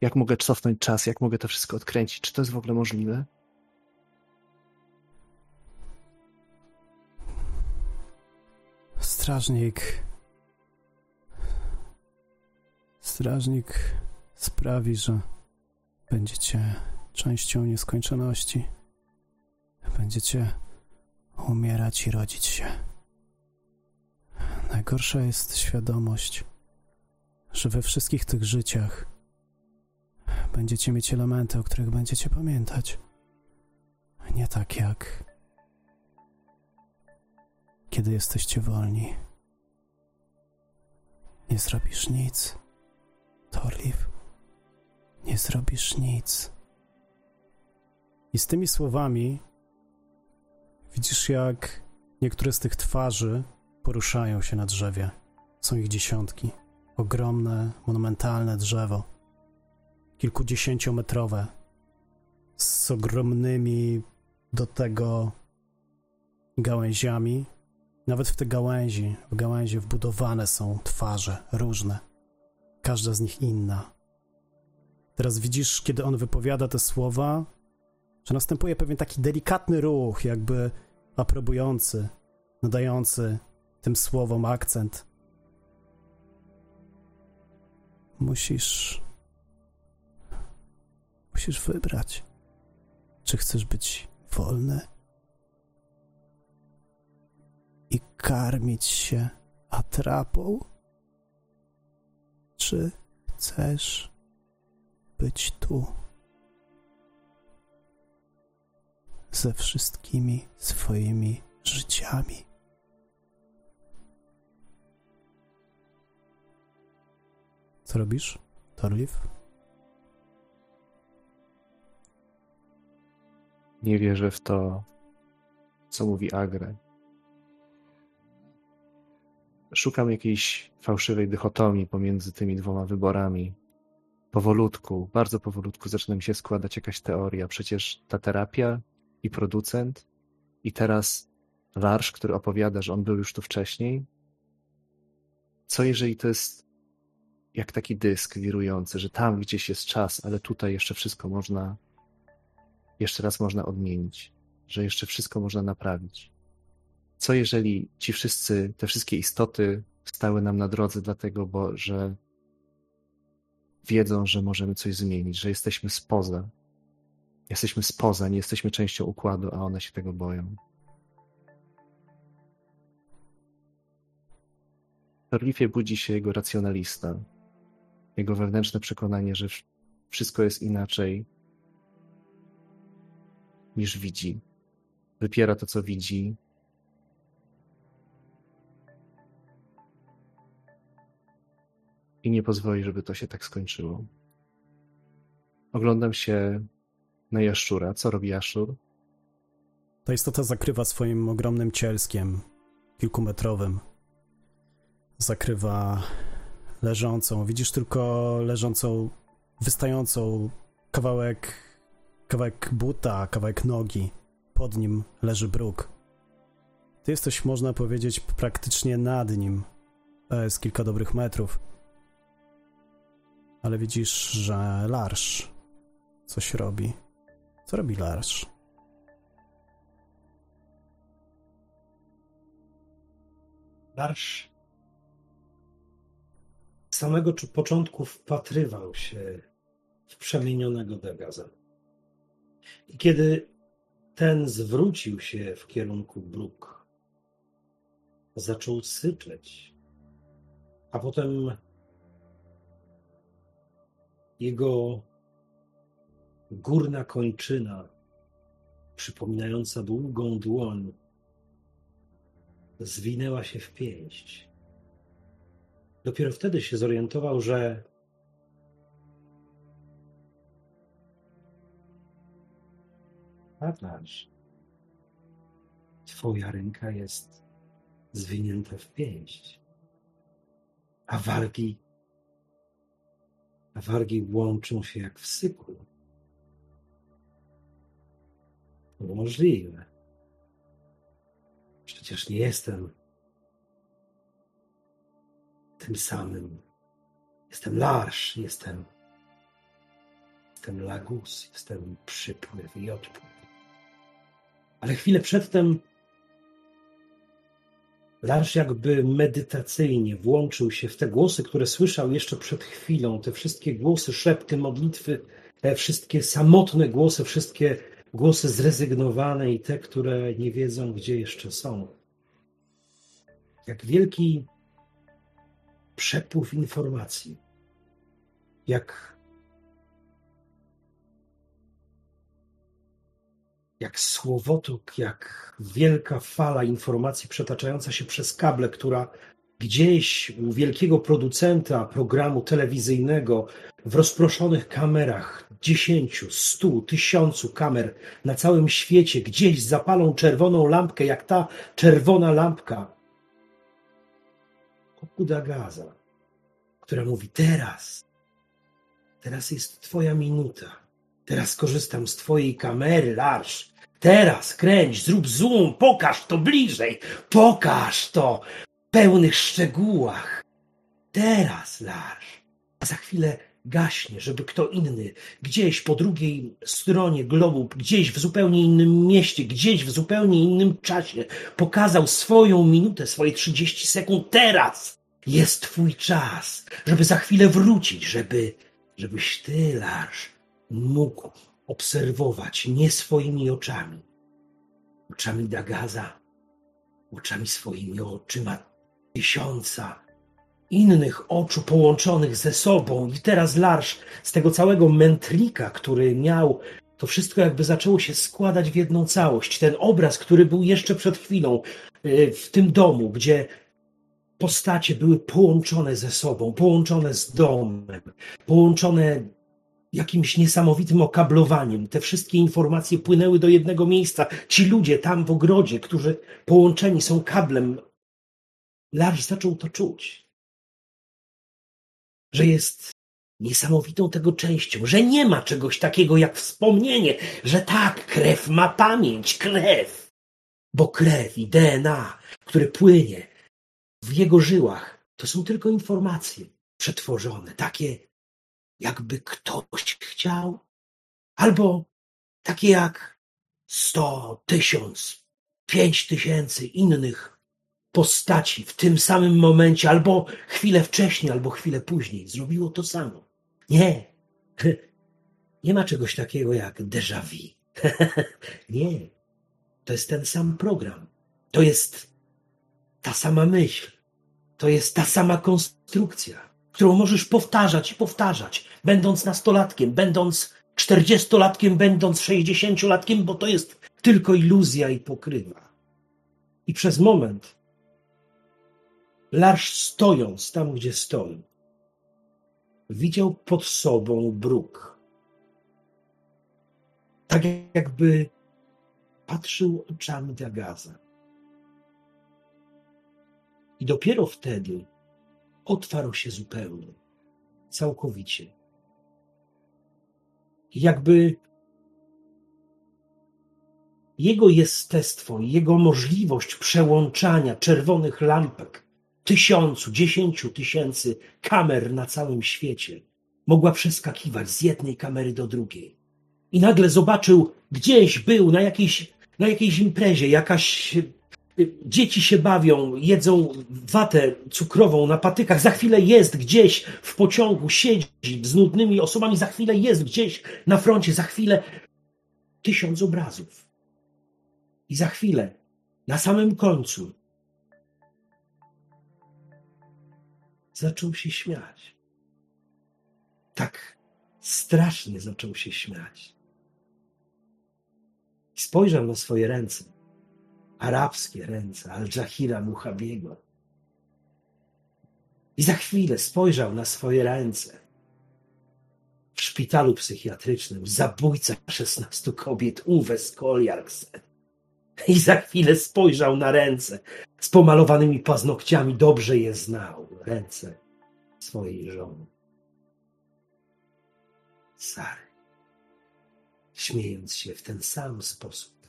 Jak mogę cofnąć czas? Jak mogę to wszystko odkręcić? Czy to jest w ogóle możliwe? Strażnik. Strażnik sprawi, że będziecie częścią nieskończoności. Będziecie umierać i rodzić się. Najgorsza jest świadomość, że we wszystkich tych życiach będziecie mieć elementy, o których będziecie pamiętać. Nie tak jak kiedy jesteście wolni. Nie zrobisz nic, Torliv. Nie zrobisz nic. I z tymi słowami widzisz, jak niektóre z tych twarzy poruszają się na drzewie. Są ich dziesiątki. Ogromne, monumentalne drzewo. Kilkudziesięciometrowe. Z ogromnymi do tego gałęziami. Nawet w te gałęzi, w gałęzi wbudowane są twarze różne. Każda z nich inna. Teraz widzisz, kiedy on wypowiada te słowa, że następuje pewien taki delikatny ruch, jakby aprobujący, nadający tym słowom akcent. Musisz. Musisz wybrać, czy chcesz być wolny i karmić się atrapą, czy chcesz być tu ze wszystkimi swoimi życiami. Co robisz, Torliv? Nie wierzę w to, co mówi Agre. Szukam jakiejś fałszywej dychotomii pomiędzy tymi dwoma wyborami. Powolutku, bardzo powolutku zaczyna mi się składać jakaś teoria. Przecież ta terapia i producent, i teraz Larsz, który opowiada, że on był już tu wcześniej. Co jeżeli to jest jak taki dysk wirujący, że tam gdzieś jest czas, ale tutaj jeszcze wszystko można, jeszcze raz można odmienić, że jeszcze wszystko można naprawić. Co jeżeli ci wszyscy, te wszystkie istoty stały nam na drodze, dlatego, bo, że wiedzą, że możemy coś zmienić, że jesteśmy spoza. Jesteśmy spoza, nie jesteśmy częścią układu, a one się tego boją. Torlifie budzi się jego racjonalista, jego wewnętrzne przekonanie, że wszystko jest inaczej niż widzi. Wypiera to, co widzi. I nie pozwoli, żeby to się tak skończyło. Oglądam się na jaszczura. Co robi jaszczur? Ta istota zakrywa swoim ogromnym cielskiem, kilkumetrowym. Zakrywa leżącą. Widzisz tylko leżącą, wystającą kawałek, kawałek buta, kawałek nogi. Pod nim leży bruk. Ty jesteś, można powiedzieć, praktycznie nad nim. To jest kilka dobrych metrów. Ale widzisz, że Larsz coś robi. Co robi Larsz? Larsz samego początku wpatrywał się w przemienionego Degaza. I kiedy ten zwrócił się w kierunku bruk, zaczął syczeć, a potem jego górna kończyna, przypominająca długą dłoń, zwinęła się w pięść. Dopiero wtedy się zorientował, że Atlarz, twoja ręka jest zwinięta w pięść. A wargi, a wargi łączą się jak w syklu. Możliwe. Przecież nie jestem tym samym. Jestem Larsz, jestem, jestem Lagus, jestem przypływ i odpływ. Ale chwilę przedtem Larsz jakby medytacyjnie włączył się w te głosy, które słyszał jeszcze przed chwilą, te wszystkie głosy, szepty, modlitwy, te wszystkie samotne głosy, wszystkie głosy zrezygnowane i te, które nie wiedzą, gdzie jeszcze są. Jak wielki przepływ informacji, jak, jak słowotok, jak wielka fala informacji przetaczająca się przez kable, która gdzieś u wielkiego producenta programu telewizyjnego w rozproszonych kamerach, dziesięciu, stu, tysiącu kamer na całym świecie, gdzieś zapalą czerwoną lampkę, jak ta czerwona lampka Okuda Gaza, która mówi teraz, teraz jest twoja minuta, teraz korzystam z twojej kamery, Larsz, teraz kręć, zrób zoom, pokaż to bliżej, pokaż to w pełnych szczegółach. Teraz, Larsz, a za chwilę gaśnie, żeby kto inny, gdzieś po drugiej stronie globu, gdzieś w zupełnie innym mieście, gdzieś w zupełnie innym czasie pokazał swoją minutę, swoje 30 sekund. Teraz jest twój czas, żeby za chwilę wrócić, żeby, żebyś ty, Larsz, mógł obserwować nie swoimi oczami, oczami Dagaza, oczami swoimi oczyma tysiąca innych oczu połączonych ze sobą. I teraz Larsz z tego całego mętlika, który miał, to wszystko jakby zaczęło się składać w jedną całość. Ten obraz, który był jeszcze przed chwilą y, w tym domu, gdzie postacie były połączone ze sobą, połączone z domem, połączone jakimś niesamowitym okablowaniem. Te wszystkie informacje płynęły do jednego miejsca. Ci ludzie tam w ogrodzie, którzy połączeni są kablem, Larry zaczął to czuć że jest niesamowitą tego częścią, że nie ma czegoś takiego jak wspomnienie, że tak, krew ma pamięć, krew. Bo krew i DNA, które płynie w jego żyłach, to są tylko informacje przetworzone, takie jakby ktoś chciał, albo takie jak sto, tysiąc, pięć tysięcy innych postaci w tym samym momencie, albo chwilę wcześniej, albo chwilę później zrobiło to samo. Nie. Nie ma czegoś takiego jak déjà vu. Nie. To jest ten sam program. To jest ta sama myśl. To jest ta sama konstrukcja, którą możesz powtarzać i powtarzać, będąc nastolatkiem, będąc czterdziestolatkiem, będąc sześćdziesięciolatkiem, bo to jest tylko iluzja i pokrywa. I przez moment Larsz stojąc tam, gdzie stoi, widział pod sobą bruk. Tak jakby patrzył oczami Dagaza. I dopiero wtedy otwarł się zupełnie, całkowicie. Jakby jego jestestwo, jego możliwość przełączania czerwonych lampek tysiącu, dziesięciu tysięcy kamer na całym świecie. Mogła przeskakiwać z jednej kamery do drugiej. I nagle zobaczył, gdzieś był na jakiejś, na jakiejś imprezie, jakaś dzieci się bawią, jedzą watę cukrową na patykach, za chwilę jest gdzieś w pociągu, siedzi z nudnymi osobami, za chwilę jest gdzieś na froncie, za chwilę tysiąc obrazów. I za chwilę, na samym końcu, zaczął się śmiać. Tak strasznie zaczął się śmiać. Spojrzał na swoje ręce. Arabskie ręce Al-Jahira Muhabiego. I za chwilę spojrzał na swoje ręce. W szpitalu psychiatrycznym zabójca 16 kobiet Uwe Skoljarksen. I za chwilę spojrzał na ręce z pomalowanymi paznokciami. Dobrze je znał. Ręce swojej żony. Sary, śmiejąc się w ten sam sposób.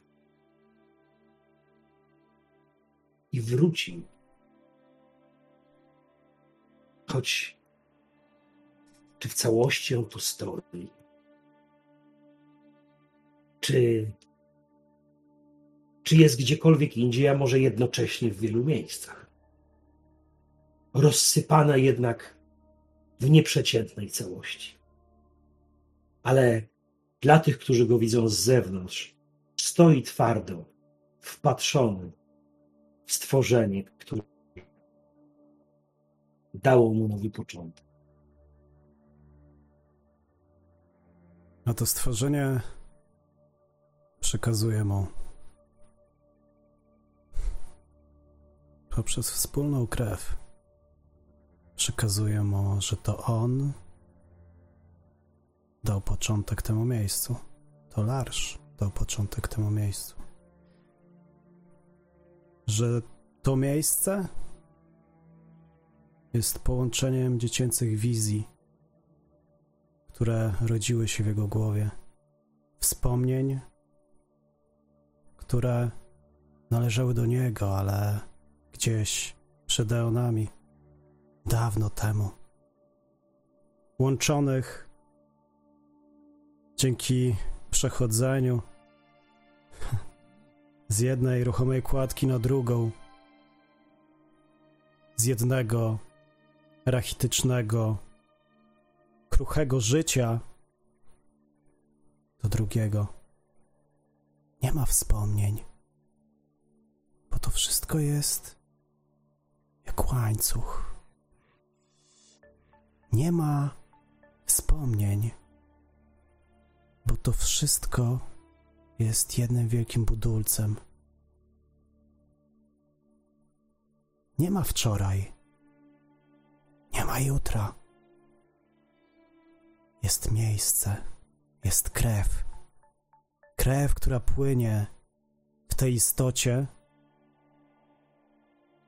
I wrócił, choć czy w całości on tu stoi, czy, czy jest gdziekolwiek indziej, a może jednocześnie w wielu miejscach. Rozsypana jednak w nieprzeciętnej całości. Ale dla tych, którzy go widzą z zewnątrz, stoi twardo, wpatrzony w stworzenie, które dało mu nowy początek. A to stworzenie przekazuje mu poprzez wspólną krew. Przekazuje mu, że to on dał początek temu miejscu. To Larsz dał początek temu miejscu. Że to miejsce jest połączeniem dziecięcych wizji, które rodziły się w jego głowie, wspomnień, które należały do niego, ale gdzieś przed eonami, dawno temu, łączonych dzięki przechodzeniu z jednej ruchomej kładki na drugą, z jednego rachitycznego, kruchego życia do drugiego. Nie ma wspomnień, bo to wszystko jest jak łańcuch. Nie ma wspomnień, bo to wszystko jest jednym wielkim budulcem. Nie ma wczoraj, nie ma jutra. Jest miejsce, jest krew. Krew, która płynie w tej istocie,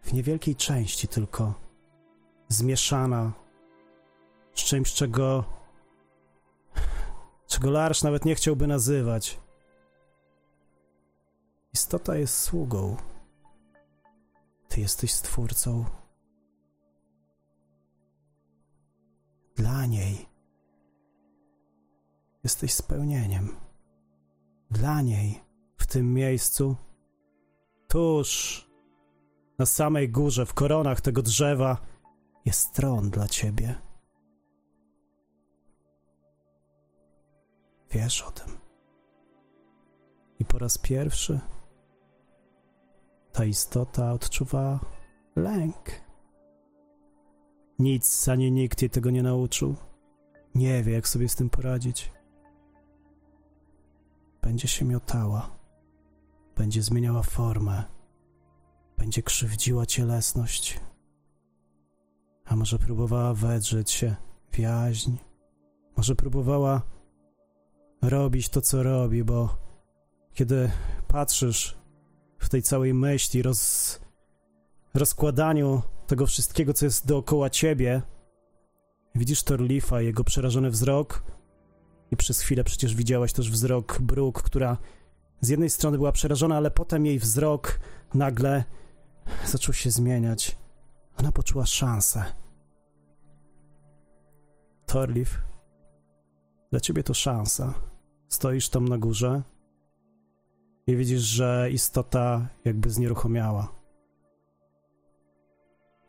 w niewielkiej części tylko, zmieszana z czymś, czego, czego Larsz nawet nie chciałby nazywać. Istota jest sługą. Ty jesteś stwórcą. Dla niej jesteś spełnieniem. Dla niej w tym miejscu, tuż na samej górze, w koronach tego drzewa, jest tron dla ciebie. Wiesz o tym. I po raz pierwszy ta istota odczuwa lęk. Nic ani nikt jej tego nie nauczył. Nie wie, jak sobie z tym poradzić. Będzie się miotała, będzie zmieniała formę, będzie krzywdziła cielesność, a może próbowała wedrzeć się w jaźń, może próbowała robić to, co robi, bo kiedy patrzysz w tej całej myśli, roz, rozkładaniu tego wszystkiego, co jest dookoła ciebie, widzisz Torlifa, jego przerażony wzrok. I przez chwilę przecież widziałaś też wzrok Brooke, która z jednej strony była przerażona, ale potem jej wzrok nagle zaczął się zmieniać. Ona poczuła szansę. Torlif, dla ciebie to szansa. Stoisz tam na górze i widzisz, że istota jakby znieruchomiała.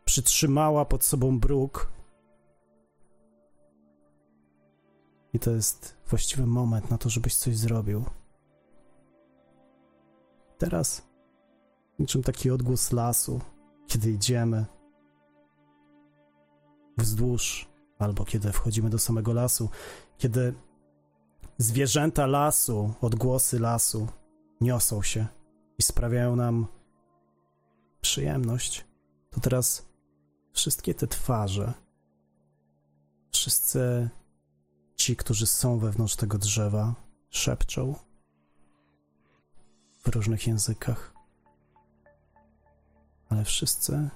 Przytrzymała pod sobą bruk. I to jest właściwy moment na to, żebyś coś zrobił. Teraz, niczym taki odgłos lasu, kiedy idziemy wzdłuż, albo kiedy wchodzimy do samego lasu, kiedy zwierzęta lasu, odgłosy lasu niosą się i sprawiają nam przyjemność, to teraz wszystkie te twarze, wszyscy ci, którzy są wewnątrz tego drzewa, szepczą w różnych językach, ale wszyscy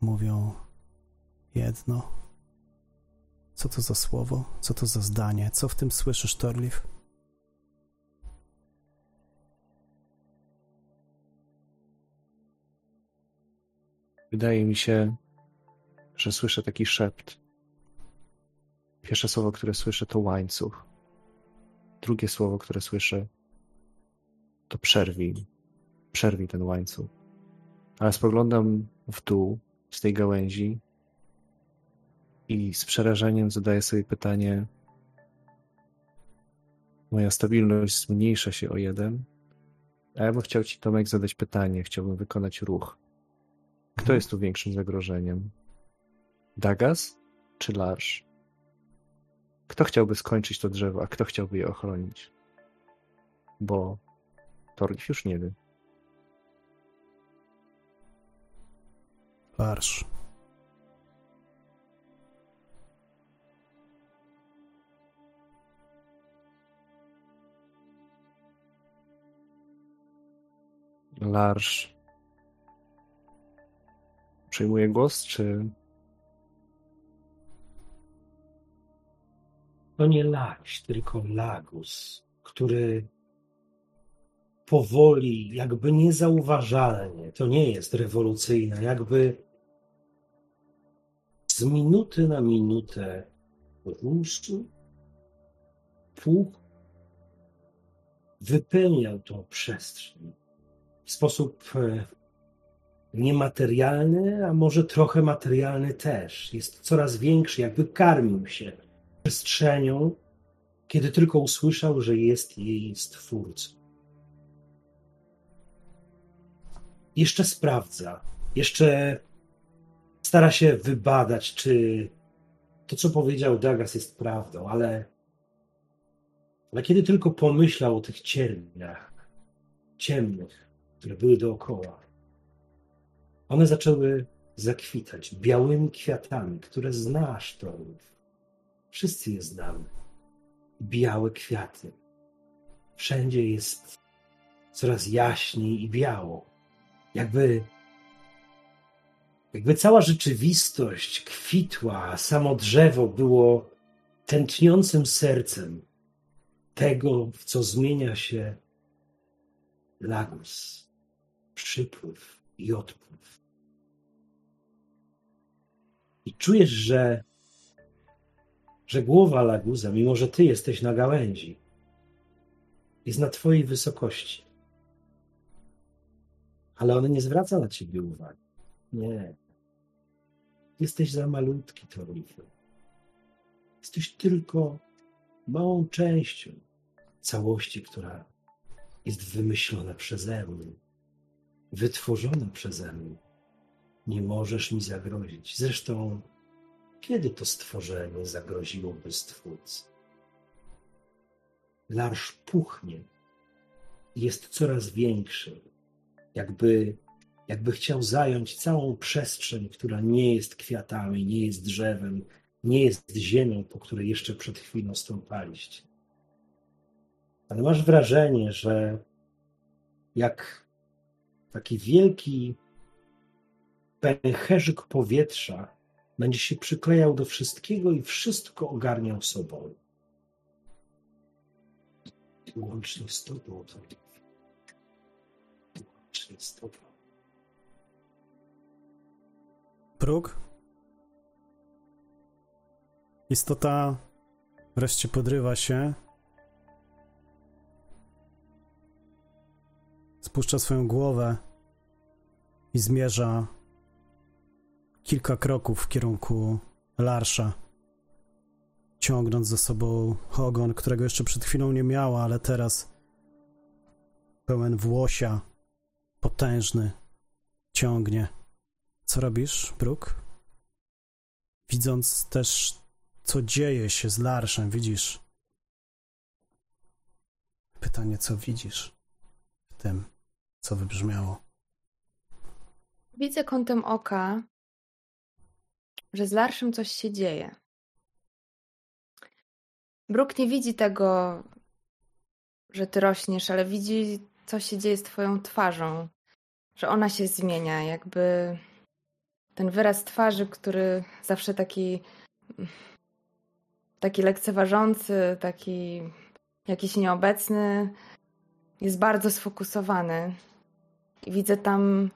mówią Jedno. Co to za słowo? Co to za zdanie? Co w tym słyszysz, Torliv? Wydaje mi się, że słyszę taki szept. Pierwsze słowo, które słyszę, to łańcuch. Drugie słowo, które słyszę, to przerwij. Przerwij ten łańcuch. Ale spoglądam w dół z tej gałęzi i z przerażeniem zadaję sobie pytanie: Moja stabilność zmniejsza się o jeden. A ja bym chciał Ci, Tomek, zadać pytanie. Chciałbym wykonać ruch. Kto jest tu większym zagrożeniem? Dagas czy Larsz? Kto chciałby skończyć to drzewo, a kto chciałby je ochronić? Bo Torgif już nie wie. Larsz. Larsz przejmuje głos, czy To nie Laś, tylko Lagus, który powoli, jakby niezauważalnie, to nie jest rewolucyjne, jakby z minuty na minutę rósł, puch, wypełniał tą przestrzeń w sposób e, niematerialny, a może trochę materialny też. Jest coraz większy, jakby karmił się przestrzenią, kiedy tylko usłyszał, że jest jej stwórcą. Jeszcze sprawdza, jeszcze stara się wybadać, czy to, co powiedział Dagas, jest prawdą, ale, ale kiedy tylko pomyślał o tych cierniach ciemnych, które były dookoła, one zaczęły zakwitać białymi kwiatami, które znasz, Torów. Wszyscy je znamy. Białe kwiaty. Wszędzie jest coraz jaśniej i biało. Jakby, jakby cała rzeczywistość kwitła, samo drzewo było tętniącym sercem tego, w co zmienia się Lagos, przypływ i odpływ. I czujesz, że że głowa Laguza, mimo że ty jesteś na gałęzi, jest na twojej wysokości. Ale on nie zwraca na ciebie uwagi. Nie. Jesteś za malutki, Torlifu. Jesteś tylko małą częścią całości, która jest wymyślona przeze mnie, wytworzona przeze mnie. Nie możesz mi zagrozić. Zresztą kiedy to stworzenie zagroziłoby stwórcy? Larsz puchnie jest coraz większy, jakby, jakby chciał zająć całą przestrzeń, która nie jest kwiatami, nie jest drzewem, nie jest ziemią, po której jeszcze przed chwilą stąpaliście. Ale masz wrażenie, że jak taki wielki pęcherzyk powietrza będzie się przyklejał do wszystkiego i wszystko ogarniał sobą. Łącznie z tobą, to łącznie z tobą. Próg? Istota wreszcie podrywa się. Spuszcza swoją głowę i zmierza kilka kroków w kierunku Larsza, ciągnąc za sobą ogon, którego jeszcze przed chwilą nie miała, ale teraz pełen włosia, potężny, ciągnie. Co robisz, Brooke? Widząc też, co dzieje się z Larszem, widzisz? Pytanie, co widzisz w tym, co wybrzmiało? Widzę kątem oka, że z Larszym coś się dzieje. Bruk nie widzi tego, że ty rośniesz, ale widzi, co się dzieje z twoją twarzą, że ona się zmienia, jakby ten wyraz twarzy, który zawsze taki taki lekceważący, taki jakiś nieobecny, jest bardzo sfokusowany. I widzę tam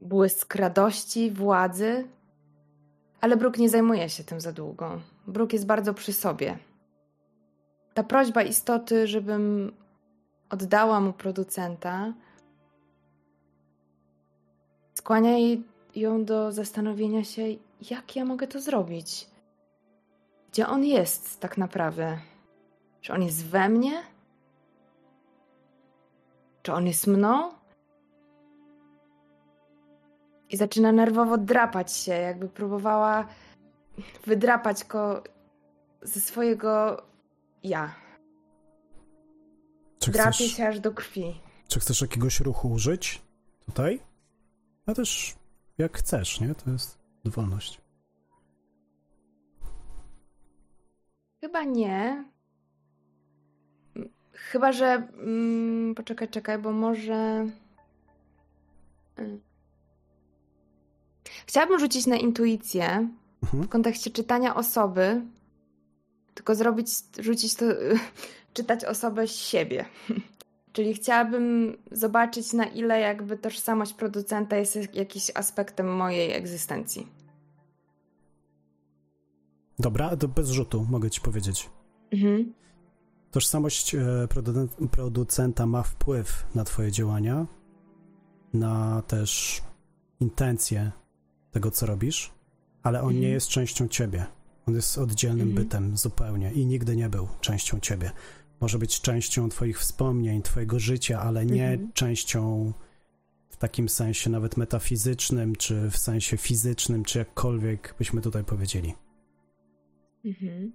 błysk radości, władzy, ale Brooke nie zajmuje się tym za długo. Brooke jest bardzo przy sobie. Ta prośba istoty, żebym oddała mu producenta, skłania ją do zastanowienia się, jak ja mogę to zrobić. Gdzie on jest tak naprawdę? Czy on jest we mnie? Czy on jest mną? I zaczyna nerwowo drapać się, jakby próbowała wydrapać go ze swojego ja. Czy Drapie chcesz, się aż do krwi. czy chcesz jakiegoś ruchu użyć tutaj? A też jak chcesz, nie? To jest dowolność. Chyba nie. Chyba, że. Mm, poczekaj, czekaj, bo może. Y. Chciałabym rzucić na intuicję Mhm. w kontekście czytania osoby, tylko zrobić, rzucić to, czytać osobę z siebie. Czyli chciałabym zobaczyć, na ile jakby tożsamość producenta jest jakimś aspektem mojej egzystencji. Dobra, to bez rzutu mogę ci powiedzieć. Mhm. Tożsamość e, produ- producenta ma wpływ na Twoje działania, na też intencje tego, co robisz, ale on Mhm. nie jest częścią Ciebie. On jest oddzielnym Mhm. bytem zupełnie i nigdy nie był częścią Ciebie. Może być częścią Twoich wspomnień, Twojego życia, ale nie Mhm. częścią w takim sensie nawet metafizycznym, czy w sensie fizycznym, czy jakkolwiek byśmy tutaj powiedzieli. Mhm.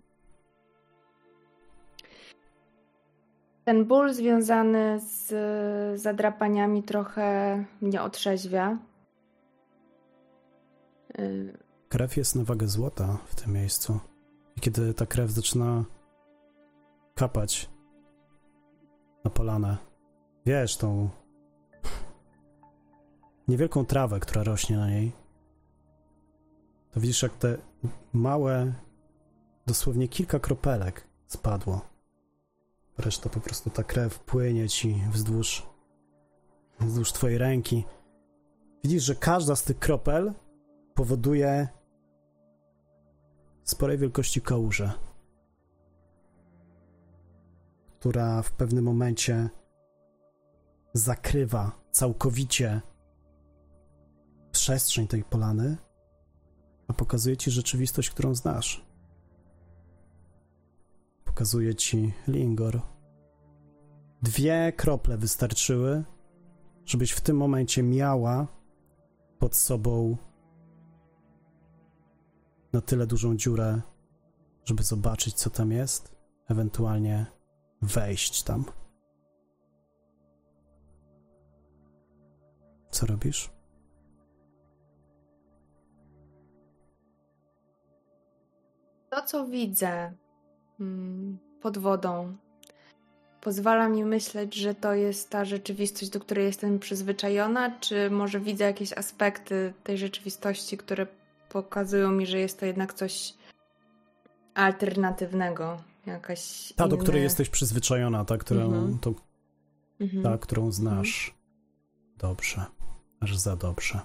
Ten ból związany z zadrapaniami trochę mnie otrzeźwia. Y, Krew jest na wagę złota w tym miejscu. I kiedy ta krew zaczyna kapać na polanę, wiesz, tą niewielką trawę, która rośnie na niej, to widzisz, jak te małe, dosłownie kilka kropelek spadło. Reszta po prostu ta krew płynie ci wzdłuż, wzdłuż twojej ręki. Widzisz, że każda z tych kropel powoduje sporej wielkości kałużę, która w pewnym momencie zakrywa całkowicie przestrzeń tej polany, a pokazuje ci rzeczywistość, którą znasz. Pokazuje ci Lingor. Dwie krople wystarczyły, żebyś w tym momencie miała pod sobą na tyle dużą dziurę, żeby zobaczyć, co tam jest, ewentualnie wejść tam. Co robisz? To, co widzę mm, pod wodą, pozwala mi myśleć, że to jest ta rzeczywistość, do której jestem przyzwyczajona, czy może widzę jakieś aspekty tej rzeczywistości, które pokazują mi, że jest to jednak coś alternatywnego, jakaś Ta, do której jesteś przyzwyczajona, ta, którą, Mhm. to, Mhm. ta, którą znasz. Dobrze. Aż za dobrze.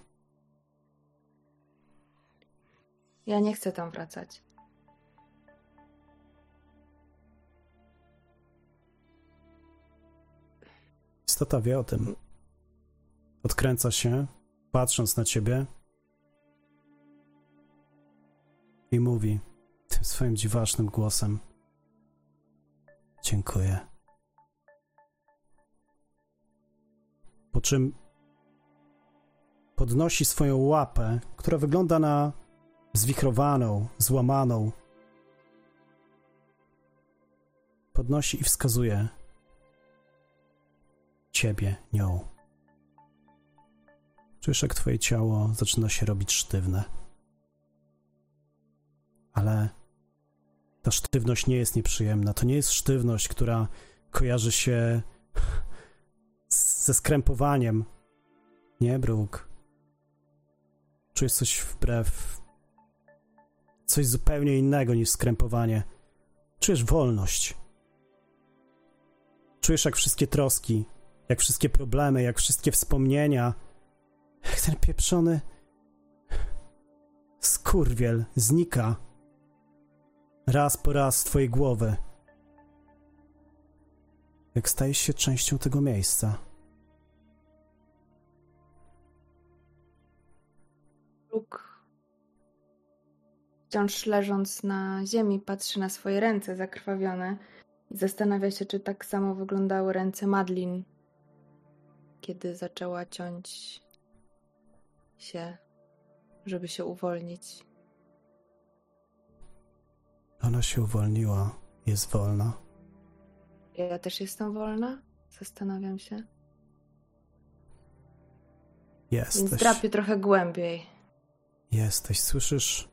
Ja nie chcę tam wracać. Istota wie o tym. Odkręca się, patrząc na ciebie i mówi tym swoim dziwacznym głosem: Dziękuję. Po czym podnosi swoją łapę, która wygląda na zwichrowaną, złamaną. Podnosi i wskazuje ciebie nią. Czujesz, jak twoje ciało zaczyna się robić sztywne. Ale ta sztywność nie jest nieprzyjemna. To nie jest sztywność, która kojarzy się ze skrępowaniem. Nie, Brooke. Czujesz coś wbrew. Coś zupełnie innego niż skrępowanie. Czujesz wolność. Czujesz, jak wszystkie troski, jak wszystkie problemy, jak wszystkie wspomnienia, jak ten pieprzony skurwiel znika raz po raz z twojej głowy. Jak stajesz się częścią tego miejsca. Luke, wciąż leżąc na ziemi, patrzy na swoje ręce zakrwawione i zastanawia się, czy tak samo wyglądały ręce Madlin, kiedy zaczęła ciąć się, żeby się uwolnić. Ona się uwolniła, jest wolna. Ja też jestem wolna? Zastanawiam się. Więc Jesteś. drapię trochę głębiej, Jesteś. Słyszysz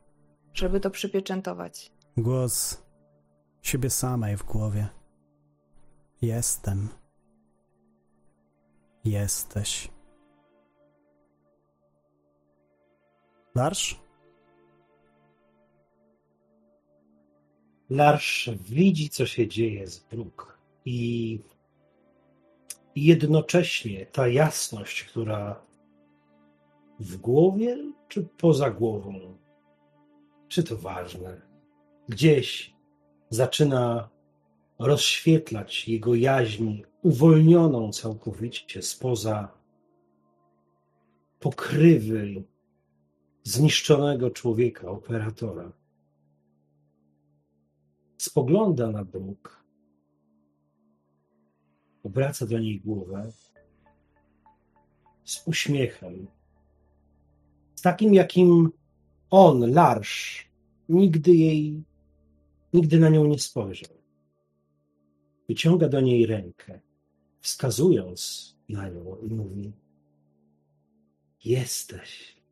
żeby to przypieczętować. głos siebie samej w głowie. Jestem. Jesteś. Larsz? Larsz widzi, co się dzieje z i i jednocześnie ta jasność, która w głowie czy poza głową, czy to ważne, gdzieś zaczyna rozświetlać jego jaźń, uwolnioną całkowicie spoza pokrywy zniszczonego człowieka, operatora. Spogląda na Brooke, obraca do niej głowę z uśmiechem, z takim, jakim on, Larsz, nigdy jej, nigdy na nią nie spojrzał. Wyciąga do niej rękę, wskazując na nią i mówi: Jesteś.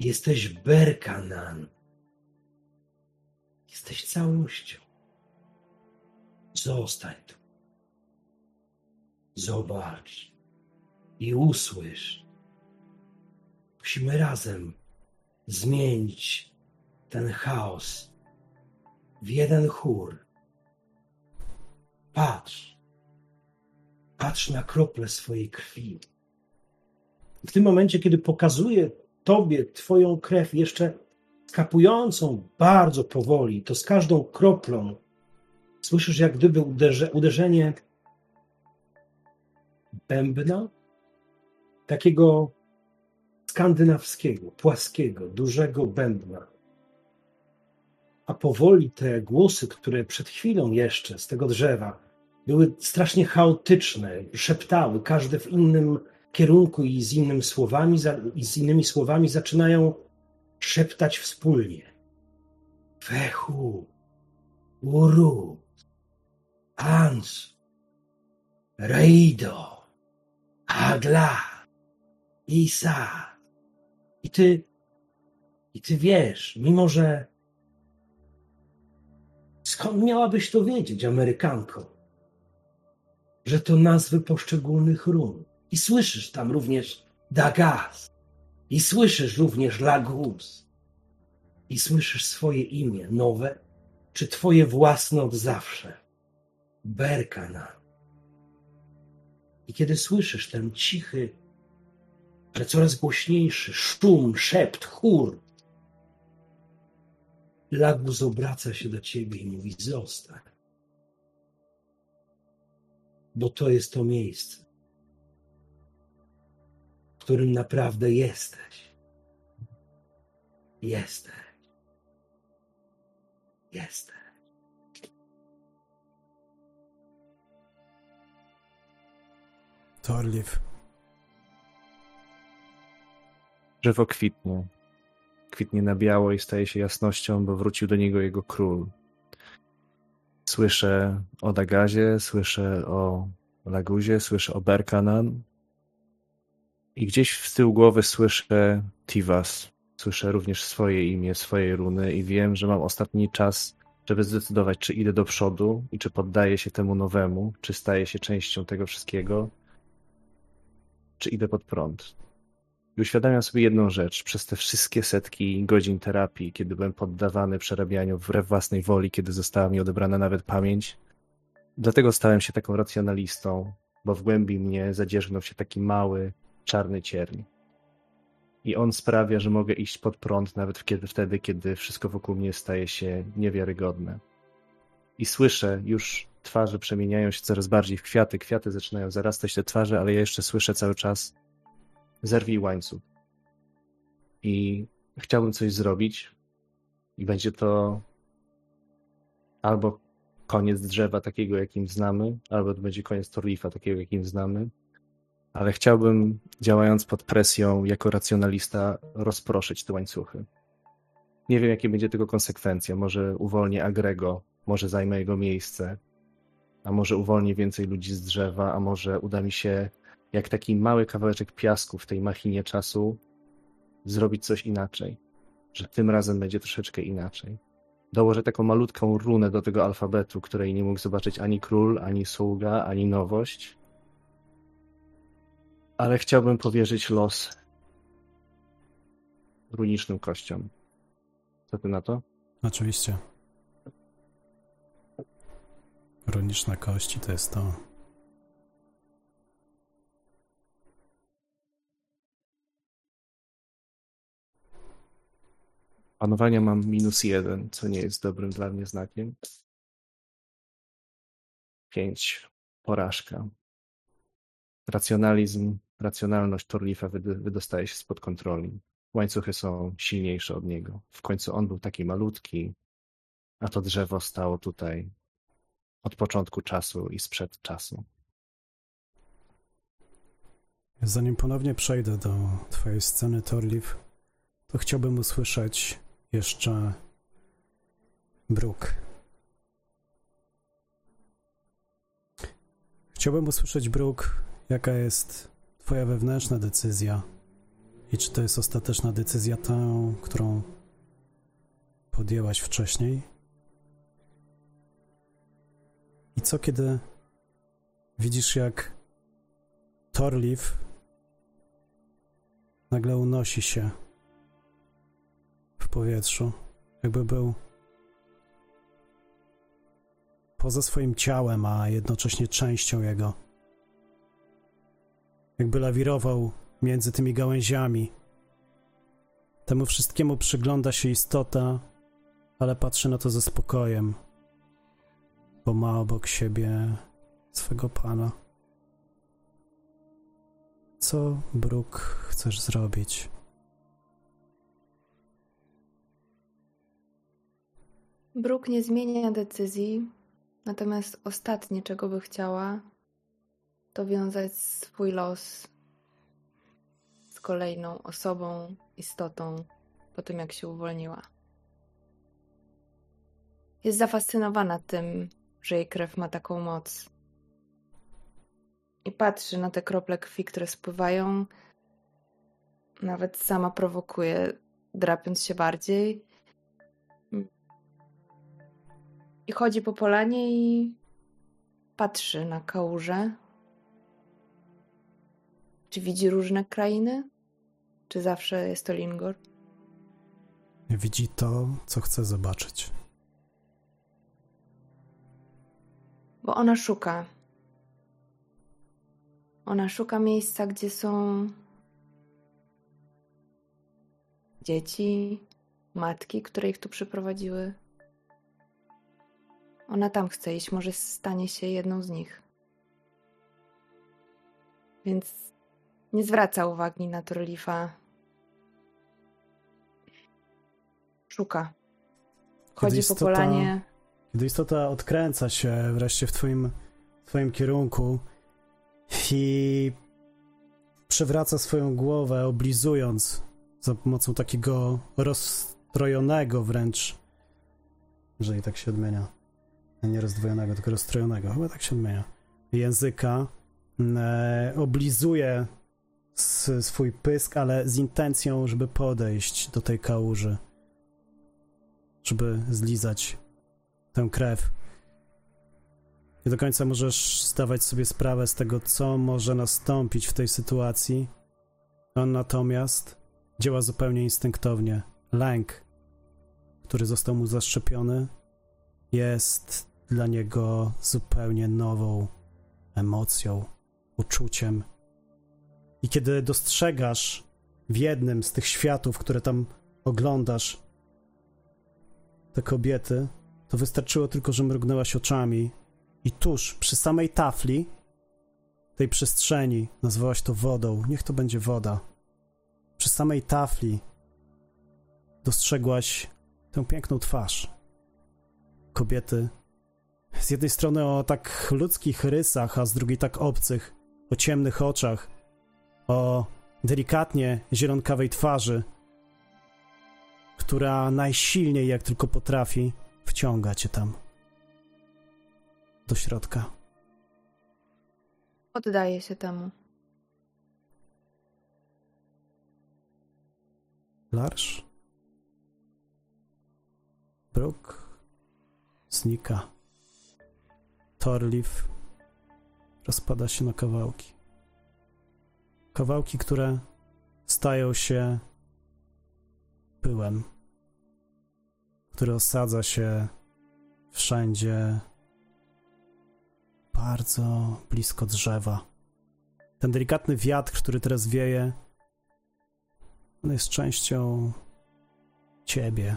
Jesteś Berkanan. Jesteś całością. Zostań tu. Zobacz i usłysz. Musimy razem zmienić ten chaos w jeden chór. Patrz. Patrz na krople swojej krwi. W tym momencie, kiedy pokazuje Tobie Twoją krew jeszcze skapującą bardzo powoli, to z każdą kroplą słyszysz jak gdyby uderze, uderzenie bębna, takiego skandynawskiego, płaskiego, dużego bębna. A powoli te głosy, które przed chwilą jeszcze z tego drzewa były strasznie chaotyczne, szeptały, każde w innym kierunku i z, innymi słowami, i z innymi słowami zaczynają szeptać wspólnie. Fechu, Uru, Hans, Reido, Agla, Isa. I ty, i ty wiesz, mimo że skąd miałabyś to wiedzieć, Amerykanko, że to nazwy poszczególnych run. I słyszysz tam również Dagas. I słyszysz również Lagus. I słyszysz swoje imię, nowe, czy twoje własne od zawsze. Berkana. I kiedy słyszysz ten cichy, ale coraz głośniejszy szum, szept, chór, Lagus obraca się do ciebie i mówi: Zostań. Bo to jest to miejsce, którym naprawdę jesteś. Jesteś. Jesteś. Torliv. Drzewo kwitnie. Kwitnie na biało i staje się jasnością, bo wrócił do niego jego król. Słyszę o Dagazie, słyszę o Laguzie, słyszę o Berkanan. I gdzieś w tył głowy słyszę Tivas. Słyszę również swoje imię, swoje runy i wiem, że mam ostatni czas, żeby zdecydować, czy idę do przodu i czy poddaję się temu nowemu, czy staję się częścią tego wszystkiego, czy idę pod prąd. I uświadamiam sobie jedną rzecz. Przez te wszystkie setki godzin terapii, kiedy byłem poddawany przerabianiu wbrew własnej woli, kiedy została mi odebrana nawet pamięć, dlatego stałem się taką racjonalistą, bo w głębi mnie zadzierzgnął się taki mały, czarny cierń. I on sprawia, że mogę iść pod prąd nawet kiedy, wtedy, kiedy wszystko wokół mnie staje się niewiarygodne. I słyszę już twarze przemieniają się coraz bardziej w kwiaty, kwiaty zaczynają zarastać te twarze, ale ja jeszcze słyszę cały czas zerwij łańcuch. I chciałbym coś zrobić i będzie to albo koniec drzewa takiego, jakim znamy, albo to będzie koniec Torlifa takiego, jakim znamy, ale chciałbym, działając pod presją jako racjonalista, rozproszyć te łańcuchy. Nie wiem, jakie będzie tego konsekwencja. Może uwolnię Agrego, może zajmę jego miejsce, a może uwolnię więcej ludzi z drzewa, a może uda mi się, jak taki mały kawałeczek piasku w tej machinie czasu, zrobić coś inaczej. Że tym razem będzie troszeczkę inaczej. Dołożę taką malutką runę do tego alfabetu, której nie mógł zobaczyć ani król, ani sługa, ani nowość ale chciałbym powierzyć los runicznym kościom. Co ty na to? Oczywiście. Runiczne kości to jest to. Panowania mam minus jeden, co nie jest dobrym dla mnie znakiem. Pięć. Porażka. Racjonalizm racjonalność Torlifa wydostaje się spod kontroli. Łańcuchy są silniejsze od niego. W końcu on był taki malutki, a to drzewo stało tutaj od początku czasu i sprzed czasu. Zanim ponownie przejdę do Twojej sceny, Torliv, to chciałbym usłyszeć jeszcze Bruk. Chciałbym usłyszeć Bruk, jaka jest Twoja wewnętrzna decyzja i czy to jest ostateczna decyzja ta, którą podjęłaś wcześniej? I co kiedy widzisz, jak Torliv nagle unosi się w powietrzu, jakby był poza swoim ciałem, a jednocześnie częścią jego jakby lawirował między tymi gałęziami. Temu wszystkiemu przygląda się istota, ale patrzy na to ze spokojem, bo ma obok siebie swego pana. Co, Bruk, chcesz zrobić? Bruk nie zmienia decyzji, natomiast ostatnie, czego by chciała, to wiązać swój los z kolejną osobą, istotą po tym, jak się uwolniła. Jest zafascynowana tym, że jej krew ma taką moc. I patrzy na te krople krwi, które spływają. Nawet sama prowokuje, drapiąc się bardziej. I chodzi po polanie i patrzy na kałużę, czy widzi różne krainy? Czy zawsze jest to Lingor? Widzi to, co chce zobaczyć. Bo ona szuka. Ona szuka miejsca, gdzie są dzieci, matki, które ich tu przyprowadziły. Ona tam chce iść, może stanie się jedną z nich. Więc nie zwraca uwagi na Turlifa. Szuka. Chodzi istota, po polanie. Kiedy istota odkręca się wreszcie w twoim, twoim kierunku i przewraca swoją głowę, oblizując za pomocą takiego rozstrojonego wręcz, jeżeli tak się odmienia, nie rozdwojonego, tylko rozstrojonego, chyba tak się odmienia, języka, e, oblizuje swój pysk, ale z intencją, żeby podejść do tej kałuży. Żeby zlizać tę krew. Nie do końca możesz zdawać sobie sprawę z tego, co może nastąpić w tej sytuacji. On natomiast działa zupełnie instynktownie. Lęk, który został mu zaszczepiony, jest dla niego zupełnie nową emocją, uczuciem. I kiedy dostrzegasz w jednym z tych światów, które tam oglądasz, te kobiety, to wystarczyło tylko, że mrugnęłaś oczami i tuż przy samej tafli tej przestrzeni, nazwałaś to wodą, niech to będzie woda. Przy samej tafli dostrzegłaś tę piękną twarz kobiety. Z jednej strony o tak ludzkich rysach, a z drugiej tak obcych, o ciemnych oczach, o delikatnie zielonkawej twarzy, która najsilniej, jak tylko potrafi, wciąga cię tam do środka. Oddaję się temu. Larsz? Brooke? Znika. Torliv rozpada się na kawałki. Kawałki, które stają się pyłem, który osadza się wszędzie bardzo blisko drzewa. Ten delikatny wiatr, który teraz wieje, on jest częścią ciebie.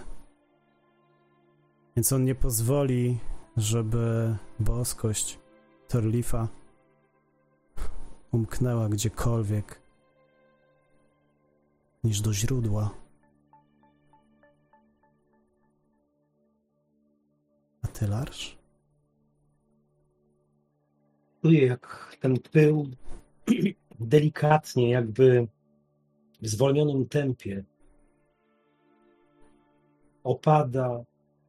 Więc on nie pozwoli, żeby boskość Torlifa umknęła gdziekolwiek niż do źródła. A ty, Larsz? Czuję, jak ten pył delikatnie, jakby w zwolnionym tempie opada,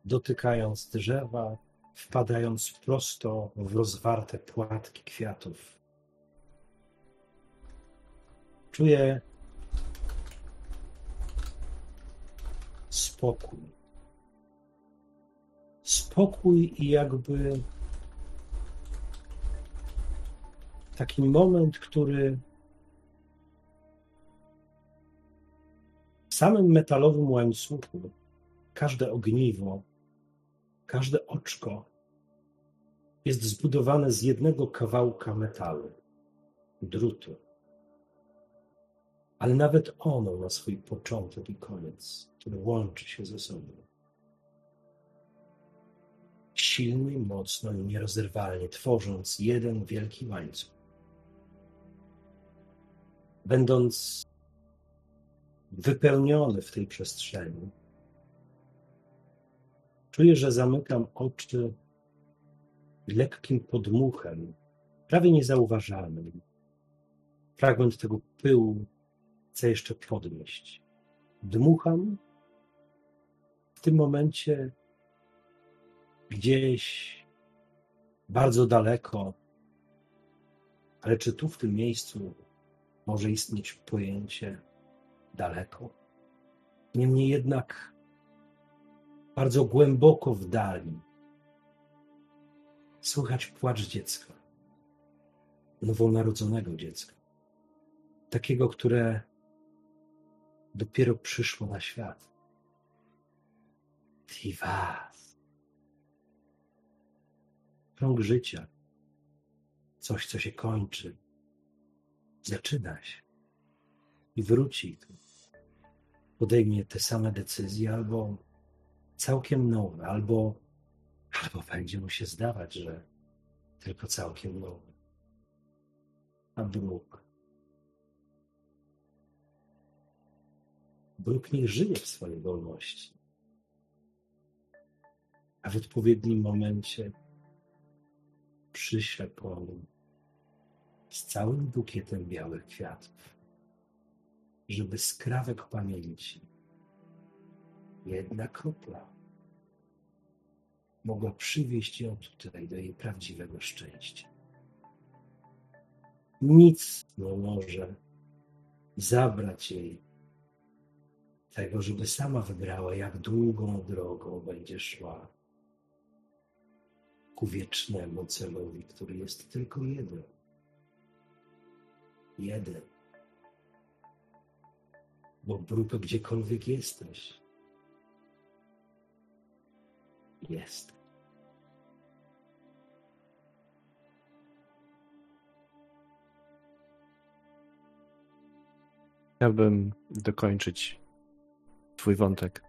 dotykając drzewa, wpadając prosto w rozwarte płatki kwiatów. Czuję spokój. Spokój i jakby taki moment, który w samym metalowym łańcuchu każde ogniwo, każde oczko jest zbudowane z jednego kawałka metalu, drutu. Ale nawet ono ma swój początek i koniec, który łączy się ze sobą. Silnie, mocno i nierozerwalnie, tworząc jeden wielki łańcuch. Będąc wypełniony w tej przestrzeni, czuję, że zamykam oczy lekkim podmuchem, prawie niezauważalnym. Fragment tego pyłu chcę jeszcze podnieść. Dmucham. W tym momencie gdzieś bardzo daleko, ale czy tu w tym miejscu może istnieć pojęcie daleko? Niemniej jednak bardzo głęboko w dali słychać płacz dziecka, nowonarodzonego dziecka, takiego, które dopiero przyszło na świat. Tivas. Krąg życia. Coś, co się kończy. Zaczyna się. I wróci tu. Podejmie te same decyzje, albo całkiem nowe, albo, albo będzie mu się zdawać, że tylko całkiem nowe. A Bruk Bruk niech żyje w swojej wolności. A w odpowiednim momencie przyśle po nim z całym bukietem białych kwiatów, żeby skrawek pamięci, jedna kropla, mogła przywieźć ją tutaj do jej prawdziwego szczęścia. Nic nie może zabrać jej tego, żeby sama wybrała, jak długą drogą będzie szła, ku wiecznemu celowi, który jest tylko jeden. Jeden. Bo Bruto, gdziekolwiek jesteś, jest. Chciałbym dokończyć Twój wątek.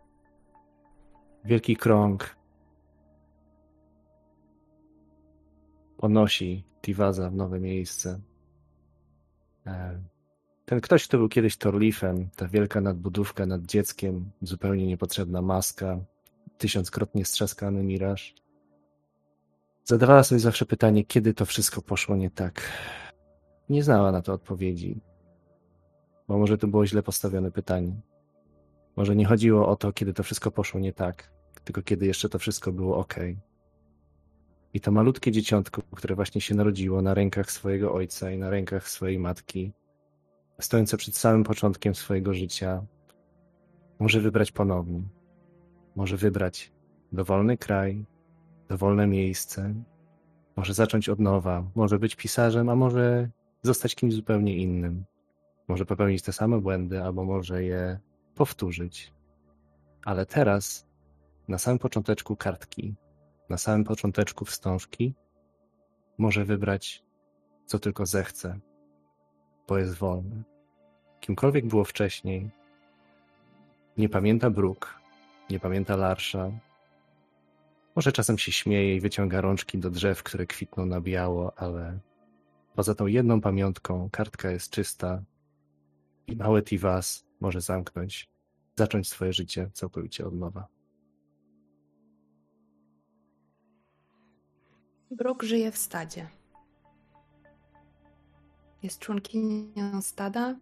Wielki krąg ponosi Tiwaza w nowe miejsce. E, Ten ktoś, kto był kiedyś Torlifem, ta wielka nadbudówka nad dzieckiem, zupełnie niepotrzebna maska, tysiąckrotnie strzaskany miraż, zadawała sobie zawsze pytanie, kiedy to wszystko poszło nie tak. Nie znała na to odpowiedzi, bo może to było źle postawione pytanie. Może nie chodziło o to, kiedy to wszystko poszło nie tak, tylko kiedy jeszcze to wszystko było ok. I to malutkie dzieciątko, które właśnie się narodziło na rękach swojego ojca i na rękach swojej matki, stojące przed samym początkiem swojego życia, może wybrać ponownie. Może wybrać dowolny kraj, dowolne miejsce, może zacząć od nowa, może być pisarzem, a może zostać kimś zupełnie innym. Może popełnić te same błędy, albo może je powtórzyć. Ale teraz, na samym począteczku kartki, na samym począteczku wstążki, może wybrać, co tylko zechce, bo jest wolny. Kimkolwiek było wcześniej, nie pamięta Bruk, nie pamięta Larsza. Może czasem się śmieje i wyciąga rączki do drzew, które kwitną na biało, ale poza tą jedną pamiątką kartka jest czysta i mały Tivas może zamknąć, zacząć swoje życie całkowicie od nowa. Brooke żyje w stadzie. Jest członkinią stada.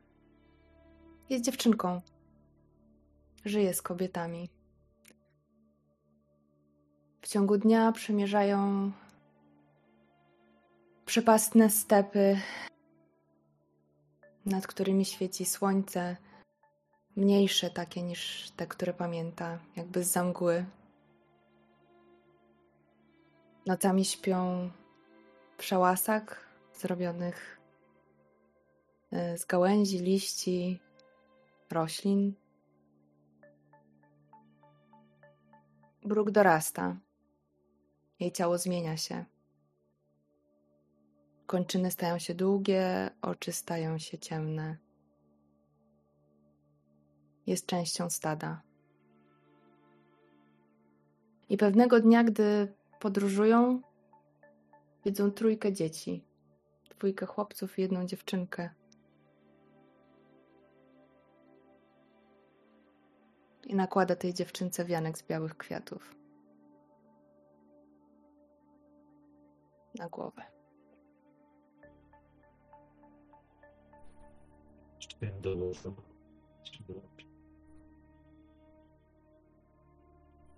Jest dziewczynką. Żyje z kobietami. W ciągu dnia przemierzają przepastne stepy, nad którymi świeci słońce, mniejsze takie niż te, które pamięta, jakby z mgły. Nocami śpią w szałasach zrobionych y, z gałęzi, liści, roślin. Bruk dorasta. Jej ciało zmienia się. Kończyny stają się długie, oczy stają się ciemne. Jest częścią stada. I pewnego dnia, gdy podróżują, widzą trójkę dzieci. Dwójkę chłopców i jedną dziewczynkę. I nakłada tej dziewczynce wianek z białych kwiatów. Na głowę. Jeszcze ja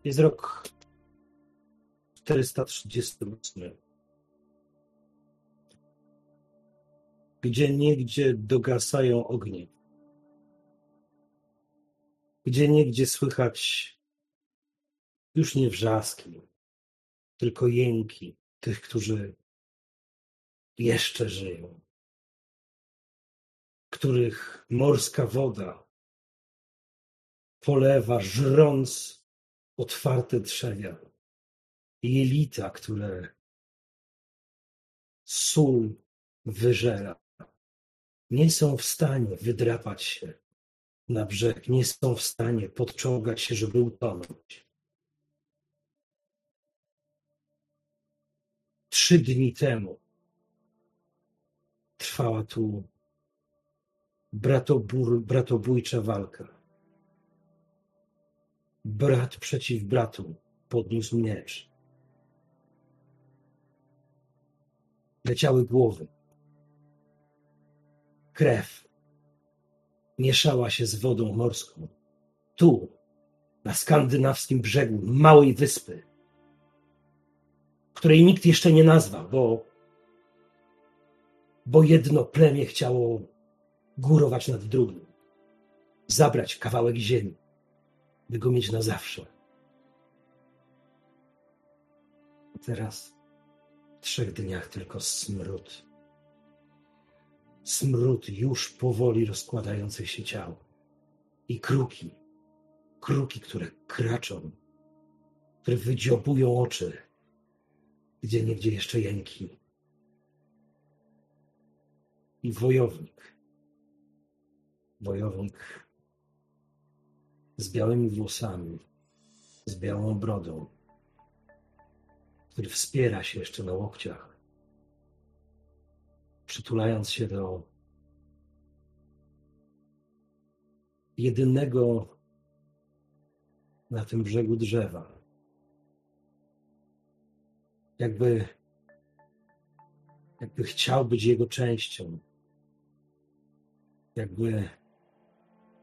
Jest rok 438. Gdzie niegdzie dogasają ognie. Gdzie niegdzie słychać już nie wrzaski, tylko jęki tych, którzy jeszcze żyją, których morska woda polewa, żrąc otwarte drzewia, jelita, które sól wyżera, nie są w stanie wydrapać się na brzeg, nie są w stanie podczołgać się, żeby utonąć. Trzy dni temu trwała tu bratobójcza walka. Brat przeciw bratu podniósł miecz. Leciały głowy. Krew mieszała się z wodą morską. Tu, na skandynawskim brzegu małej wyspy, której nikt jeszcze nie nazwał, bo, bo jedno plemię chciało górować nad drugim, zabrać kawałek ziemi, by go mieć na zawsze. Teraz trzech dniach tylko smród. Smród już powoli rozkładających się ciał. I kruki, kruki, które kraczą, które wydziobują oczy, gdzie niegdzie jeszcze jęki. I wojownik, wojownik z białymi włosami, z białą brodą, który wspiera się jeszcze na łokciach, przytulając się do jedynego na tym brzegu drzewa. Jakby, jakby chciał być jego częścią. Jakby,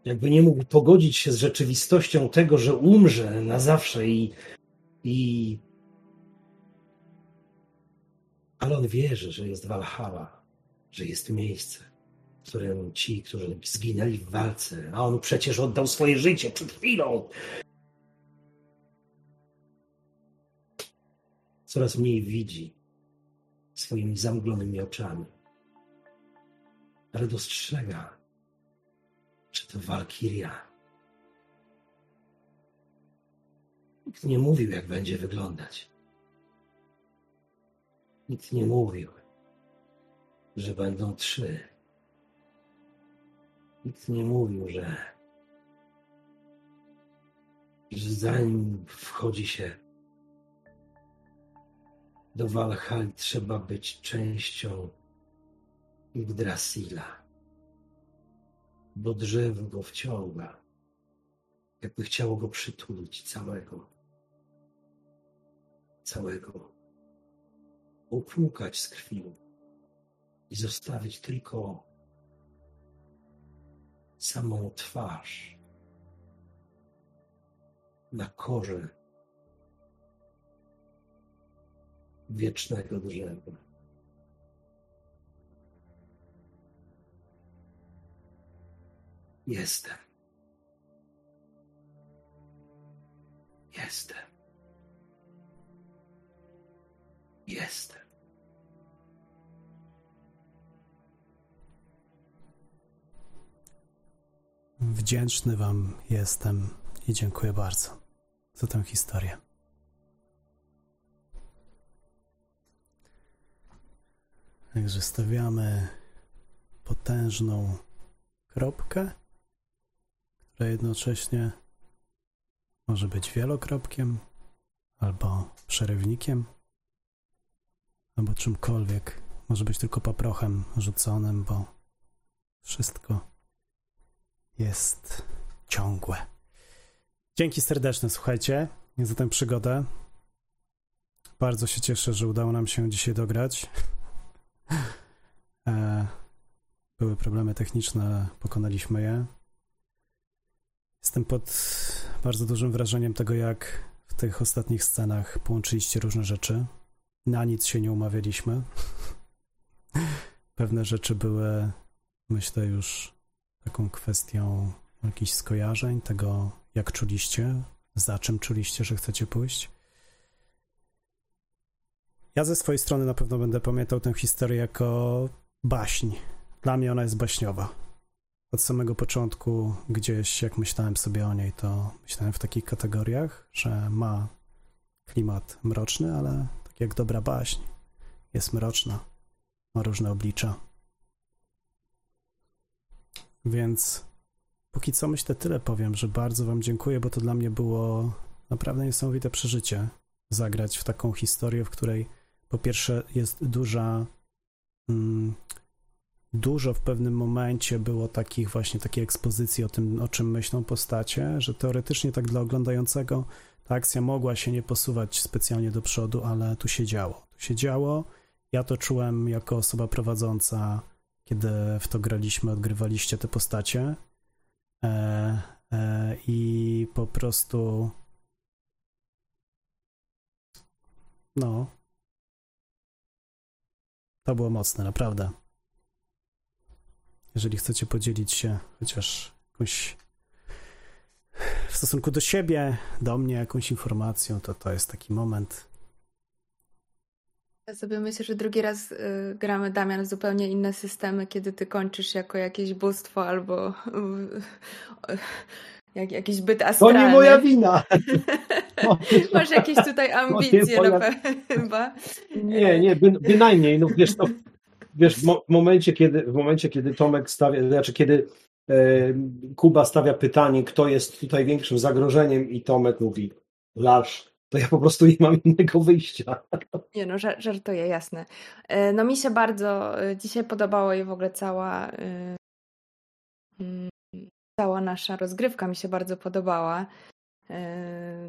jakby nie mógł pogodzić się z rzeczywistością tego, że umrze na zawsze i, i ale on wierzy, że jest Walhalla, że jest miejsce, w którym ci, którzy zginęli w walce, a on przecież oddał swoje życie przed chwilą. Coraz mniej widzi swoimi zamglonymi oczami, ale dostrzega, że to Walkiria. Nikt nie mówił, jak będzie wyglądać. Nikt nie mówił, że będą trzy. Nikt nie mówił, że, że zanim wchodzi się do Walhali, trzeba być częścią Yggdrasila, bo drzewo go wciąga, jakby chciało go przytulić całego. Całego upłukać z krwi i zostawić tylko samą twarz na korze wiecznego drzewa. Jestem. Jestem. Jestem. Wdzięczny Wam jestem i dziękuję bardzo za tę historię. Także stawiamy potężną kropkę, która jednocześnie może być wielokropkiem albo przerywnikiem, albo czymkolwiek. Może być tylko paprochem rzuconym, bo wszystko jest ciągłe. Dzięki serdeczne, słuchajcie, za tę przygodę. Bardzo się cieszę, że udało nam się dzisiaj dograć. E, były problemy techniczne, pokonaliśmy je. Jestem pod bardzo dużym wrażeniem tego, jak w tych ostatnich scenach połączyliście różne rzeczy. Na nic się nie umawialiśmy. Pewne rzeczy były, myślę, już taką kwestią jakichś skojarzeń, tego jak czuliście, za czym czuliście, że chcecie pójść. Ja ze swojej strony na pewno będę pamiętał tę historię jako baśń. Dla mnie ona jest baśniowa. Od samego początku, gdzieś jak myślałem sobie o niej, to myślałem w takich kategoriach, że ma klimat mroczny, ale tak jak dobra baśń, jest mroczna, ma różne oblicza. Więc póki co myślę tyle powiem, że bardzo Wam dziękuję, bo to dla mnie było naprawdę niesamowite przeżycie. Zagrać w taką historię, w której po pierwsze jest duża. Mm, dużo w pewnym momencie było takich właśnie takiej ekspozycji o tym, o czym myślą postacie, że teoretycznie tak dla oglądającego ta akcja mogła się nie posuwać specjalnie do przodu, ale tu się działo. Tu się działo. Ja to czułem jako osoba prowadząca kiedy w to graliśmy, odgrywaliście te postacie. E, e, I po prostu. No. To było mocne, naprawdę. Jeżeli chcecie podzielić się chociaż jakąś w stosunku do siebie, do mnie jakąś informacją, to to jest taki moment. Ja sobie myślę, że drugi raz y, gramy, Damian, w zupełnie inne systemy, kiedy ty kończysz jako jakieś bóstwo albo y, jak, jakiś byt To astralny. nie moja wina. Masz jakieś tutaj ambicje na pe- chyba. Nie, nie, by, bynajmniej. No wiesz, to, wiesz w, mo- w, momencie, kiedy, w momencie, kiedy Tomek stawia, znaczy kiedy e, Kuba stawia pytanie, kto jest tutaj większym zagrożeniem i Tomek mówi Larz, to ja po prostu nie mam innego wyjścia. Nie no, żar- żartuję, jasne. E, No mi się bardzo e, dzisiaj podobało i w ogóle cała e, mm, cała nasza rozgrywka mi się bardzo podobała.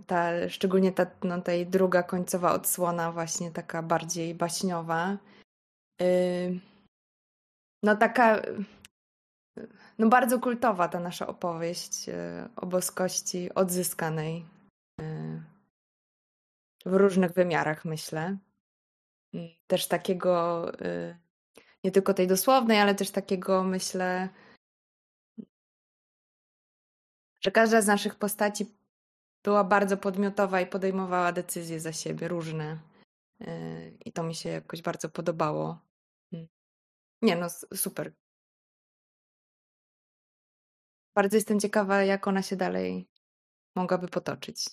Ta, szczególnie ta, no, tej druga końcowa odsłona właśnie taka bardziej baśniowa. No taka no bardzo kultowa ta nasza opowieść e, o boskości odzyskanej e, w różnych wymiarach, myślę. Też takiego, y, nie tylko tej dosłownej, ale też takiego, myślę, że każda z naszych postaci była bardzo podmiotowa i podejmowała decyzje za siebie, różne. Y, I to mi się jakoś bardzo podobało. Nie no, super. Bardzo jestem ciekawa, jak ona się dalej mogłaby potoczyć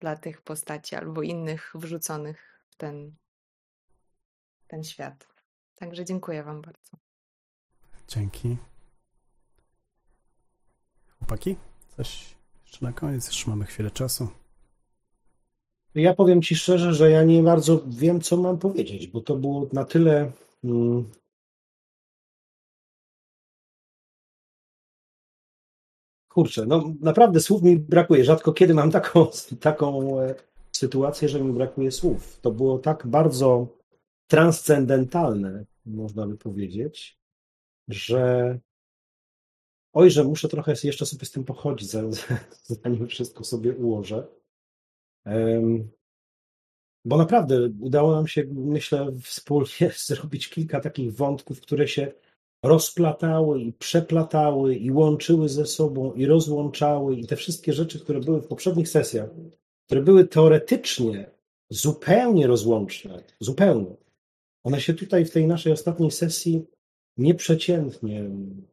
dla tych postaci albo innych wrzuconych w ten, ten świat. Także dziękuję Wam bardzo. Dzięki. Chłopaki? Coś jeszcze na koniec? Jeszcze mamy chwilę czasu. Ja powiem Ci szczerze, że ja nie bardzo wiem, co mam powiedzieć, bo to było na tyle. Mm, kurczę, no naprawdę słów mi brakuje. Rzadko kiedy mam taką, taką e, sytuację, że mi brakuje słów. To było tak bardzo transcendentalne, można by powiedzieć, że oj, że muszę trochę jeszcze sobie z tym pochodzić, za- zanim wszystko sobie ułożę. Bo naprawdę udało nam się, myślę, wspólnie zrobić kilka takich wątków, które się rozplatały i przeplatały i łączyły ze sobą i rozłączały i te wszystkie rzeczy, które były w poprzednich sesjach, które były teoretycznie zupełnie rozłączne, zupełnie, one się tutaj w tej naszej ostatniej sesji nieprzeciętnie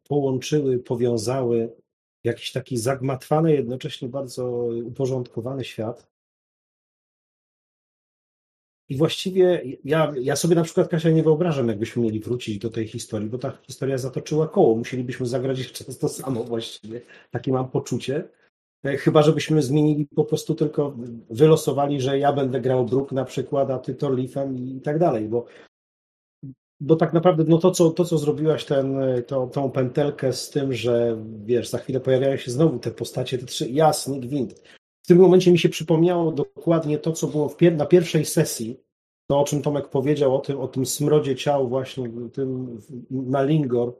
połączyły, powiązały w jakiś taki zagmatwany, jednocześnie bardzo uporządkowany świat. I właściwie ja, ja sobie na przykład, Kasia, nie wyobrażam, jakbyśmy mieli wrócić do tej historii, bo ta historia zatoczyła koło. Musielibyśmy zagrać jeszcze to samo właściwie. Takie mam poczucie. E, Chyba, żebyśmy zmienili po prostu tylko, wylosowali, że ja będę grał Brook na przykład, a ty Torlifem i tak dalej, bo, bo tak naprawdę no to, co, to, co zrobiłaś, ten, to, tą pętelkę z tym, że wiesz, za chwilę pojawiają się znowu te postacie, te trzy, jasny gwint. W tym momencie mi się przypomniało dokładnie to, co było pier na pierwszej sesji, to o czym Tomek powiedział, o tym, o tym smrodzie ciał właśnie, tym na Lingor,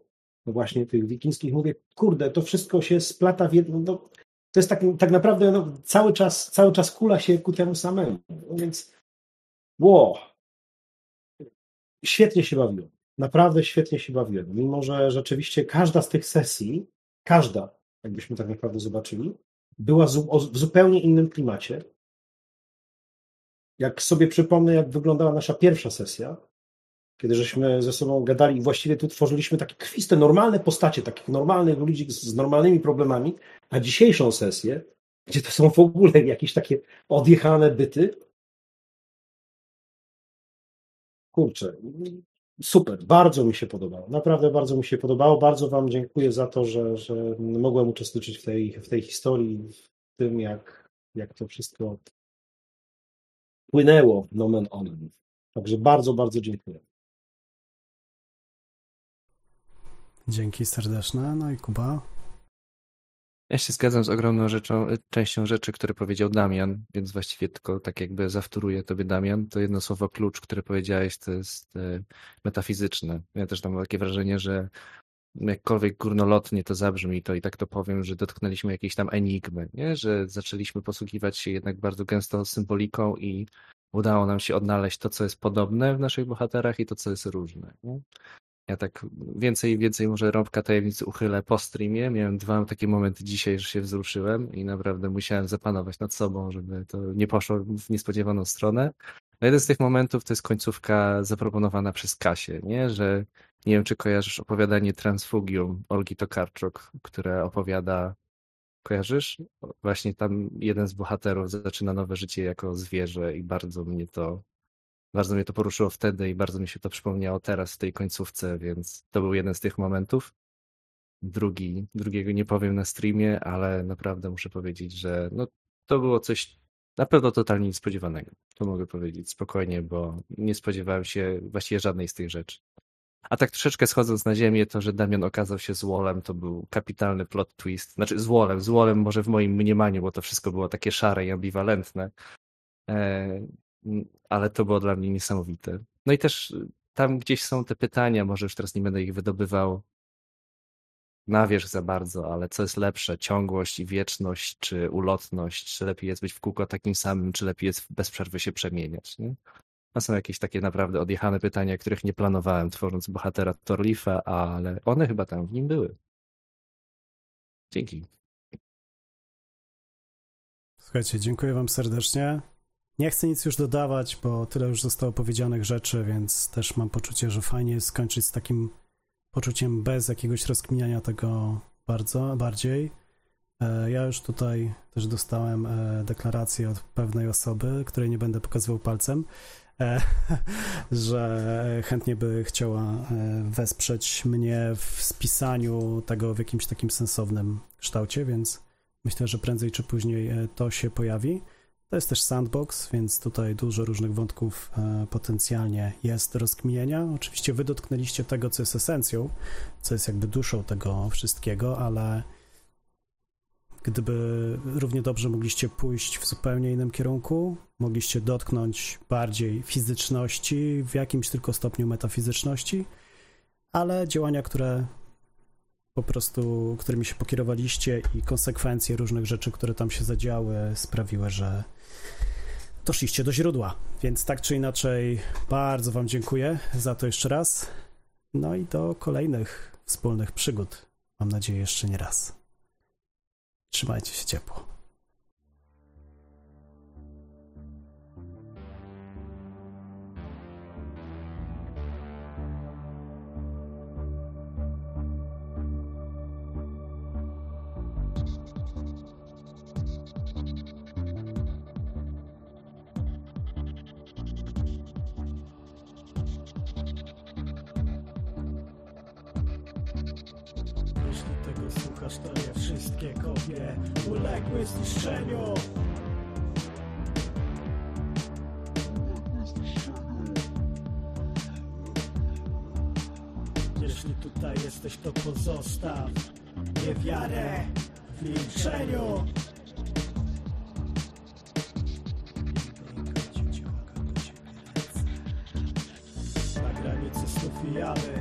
właśnie tych wikińskich. Mówię, kurde, to wszystko się splata w jedno, no, to jest tak, tak naprawdę no, cały, czas, cały czas kula się ku temu samemu. No więc, wow, świetnie się bawiłem. Naprawdę świetnie się bawiłem. Mimo, że rzeczywiście każda z tych sesji, każda, jakbyśmy tak naprawdę zobaczyli, była w zupełnie innym klimacie. Jak sobie przypomnę, jak wyglądała nasza pierwsza sesja, kiedy żeśmy ze sobą gadali i właściwie tu tworzyliśmy takie krwiste, normalne postacie, takich normalnych ludzi z normalnymi problemami, a dzisiejszą sesję, gdzie to są w ogóle jakieś takie odjechane byty, kurczę, super, bardzo mi się podobało, naprawdę bardzo mi się podobało, bardzo Wam dziękuję za to, że, że mogłem uczestniczyć w tej, w tej historii, w tym jak, jak to wszystko płynęło nomen omen. Także bardzo, bardzo dziękuję. Dzięki serdeczne. No i Kuba. Ja się zgadzam z ogromną rzeczą, częścią rzeczy, które powiedział Damian, więc właściwie tylko tak jakby zawtóruję tobie Damian. To jedno słowo klucz, które powiedziałeś, to jest e, metafizyczne. Ja też mam takie wrażenie, że jakkolwiek górnolotnie to zabrzmi, to i tak to powiem, że dotknęliśmy jakiejś tam enigmy, nie? że zaczęliśmy posługiwać się jednak bardzo gęsto symboliką i udało nam się odnaleźć to, co jest podobne w naszych bohaterach i to, co jest różne. Ja tak więcej więcej może rąbka tajemnicy uchylę po streamie. Miałem dwa takie momenty dzisiaj, że się wzruszyłem i naprawdę musiałem zapanować nad sobą, żeby to nie poszło w niespodziewaną stronę. No jeden z tych momentów to jest końcówka zaproponowana przez Kasię, nie? Że nie wiem, czy kojarzysz opowiadanie Transfugium Olgi Tokarczuk, które opowiada, kojarzysz? Właśnie tam jeden z bohaterów zaczyna nowe życie jako zwierzę i bardzo mnie to, bardzo mnie to poruszyło wtedy i bardzo mi się to przypomniało teraz w tej końcówce, więc to był jeden z tych momentów. Drugi, drugiego nie powiem na streamie, ale naprawdę muszę powiedzieć, że no, to było coś na pewno totalnie niespodziewanego. To mogę powiedzieć spokojnie, bo nie spodziewałem się właściwie żadnej z tych rzeczy. A tak troszeczkę schodząc na ziemię, to, że Damian okazał się złolem, to był kapitalny plot twist. Znaczy złolem, złolem może w moim mniemaniu, bo to wszystko było takie szare i ambiwalentne. E, ale to było dla mnie niesamowite. No i też tam gdzieś są te pytania, może już teraz nie będę ich wydobywał na wierzch za bardzo, ale co jest lepsze, ciągłość i wieczność, czy ulotność, czy lepiej jest być w kółko takim samym, czy lepiej jest bez przerwy się przemieniać, nie? To są jakieś takie naprawdę odjechane pytania, których nie planowałem, tworząc bohatera Torlifa, ale one chyba tam w nim były. Dzięki. Słuchajcie, dziękuję wam serdecznie. Nie chcę nic już dodawać, bo tyle już zostało powiedzianych rzeczy, więc też mam poczucie, że fajnie jest skończyć z takim poczuciem bez jakiegoś rozkminiania tego bardzo, bardziej. E, ja już tutaj też dostałem e, deklarację od pewnej osoby, której nie będę pokazywał palcem, e, że chętnie by chciała wesprzeć mnie w spisaniu tego w jakimś takim sensownym kształcie, więc myślę, że prędzej czy później to się pojawi. To jest też sandbox, więc tutaj dużo różnych wątków e, potencjalnie jest do rozkminienia. Oczywiście wy dotknęliście tego, co jest esencją, co jest jakby duszą tego wszystkiego, ale gdyby równie dobrze mogliście pójść w zupełnie innym kierunku, mogliście dotknąć bardziej fizyczności, w jakimś tylko stopniu metafizyczności, ale działania, które po prostu, którymi się pokierowaliście i konsekwencje różnych rzeczy, które tam się zadziały, sprawiły, że doszliście do źródła. Więc tak czy inaczej, bardzo Wam dziękuję za to jeszcze raz. No i do kolejnych wspólnych przygód. Mam nadzieję, jeszcze nie raz. Trzymajcie się ciepło. Uległy zniszczeniu. Jeśli tutaj jesteś, to pozostaw niewiarę w milczeniu. Na granicy snów i jawy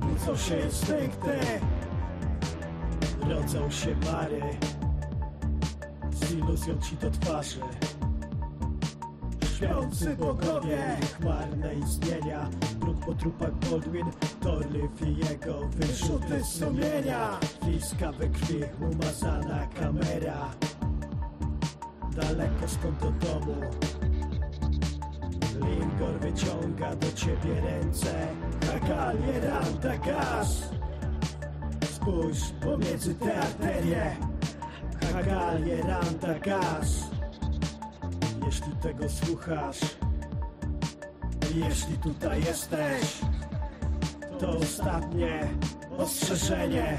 budzą się instynkty rodzą się pary Z iluzją ci do twarzy. Śpiący bogowie Chmarne istnienia Brud po trupach Baldwin Torliff i jego wyrzuty sumienia. Fiska we krwi Umazana kamera. Daleko stąd do domu? Lingor wyciąga do ciebie ręce. Hagalie ranta gaz Spójrz pomiędzy te arterie. Hagalie, ranta, gaz Jeśli tego słuchasz Jeśli tutaj jesteś To ostatnie ostrzeżenie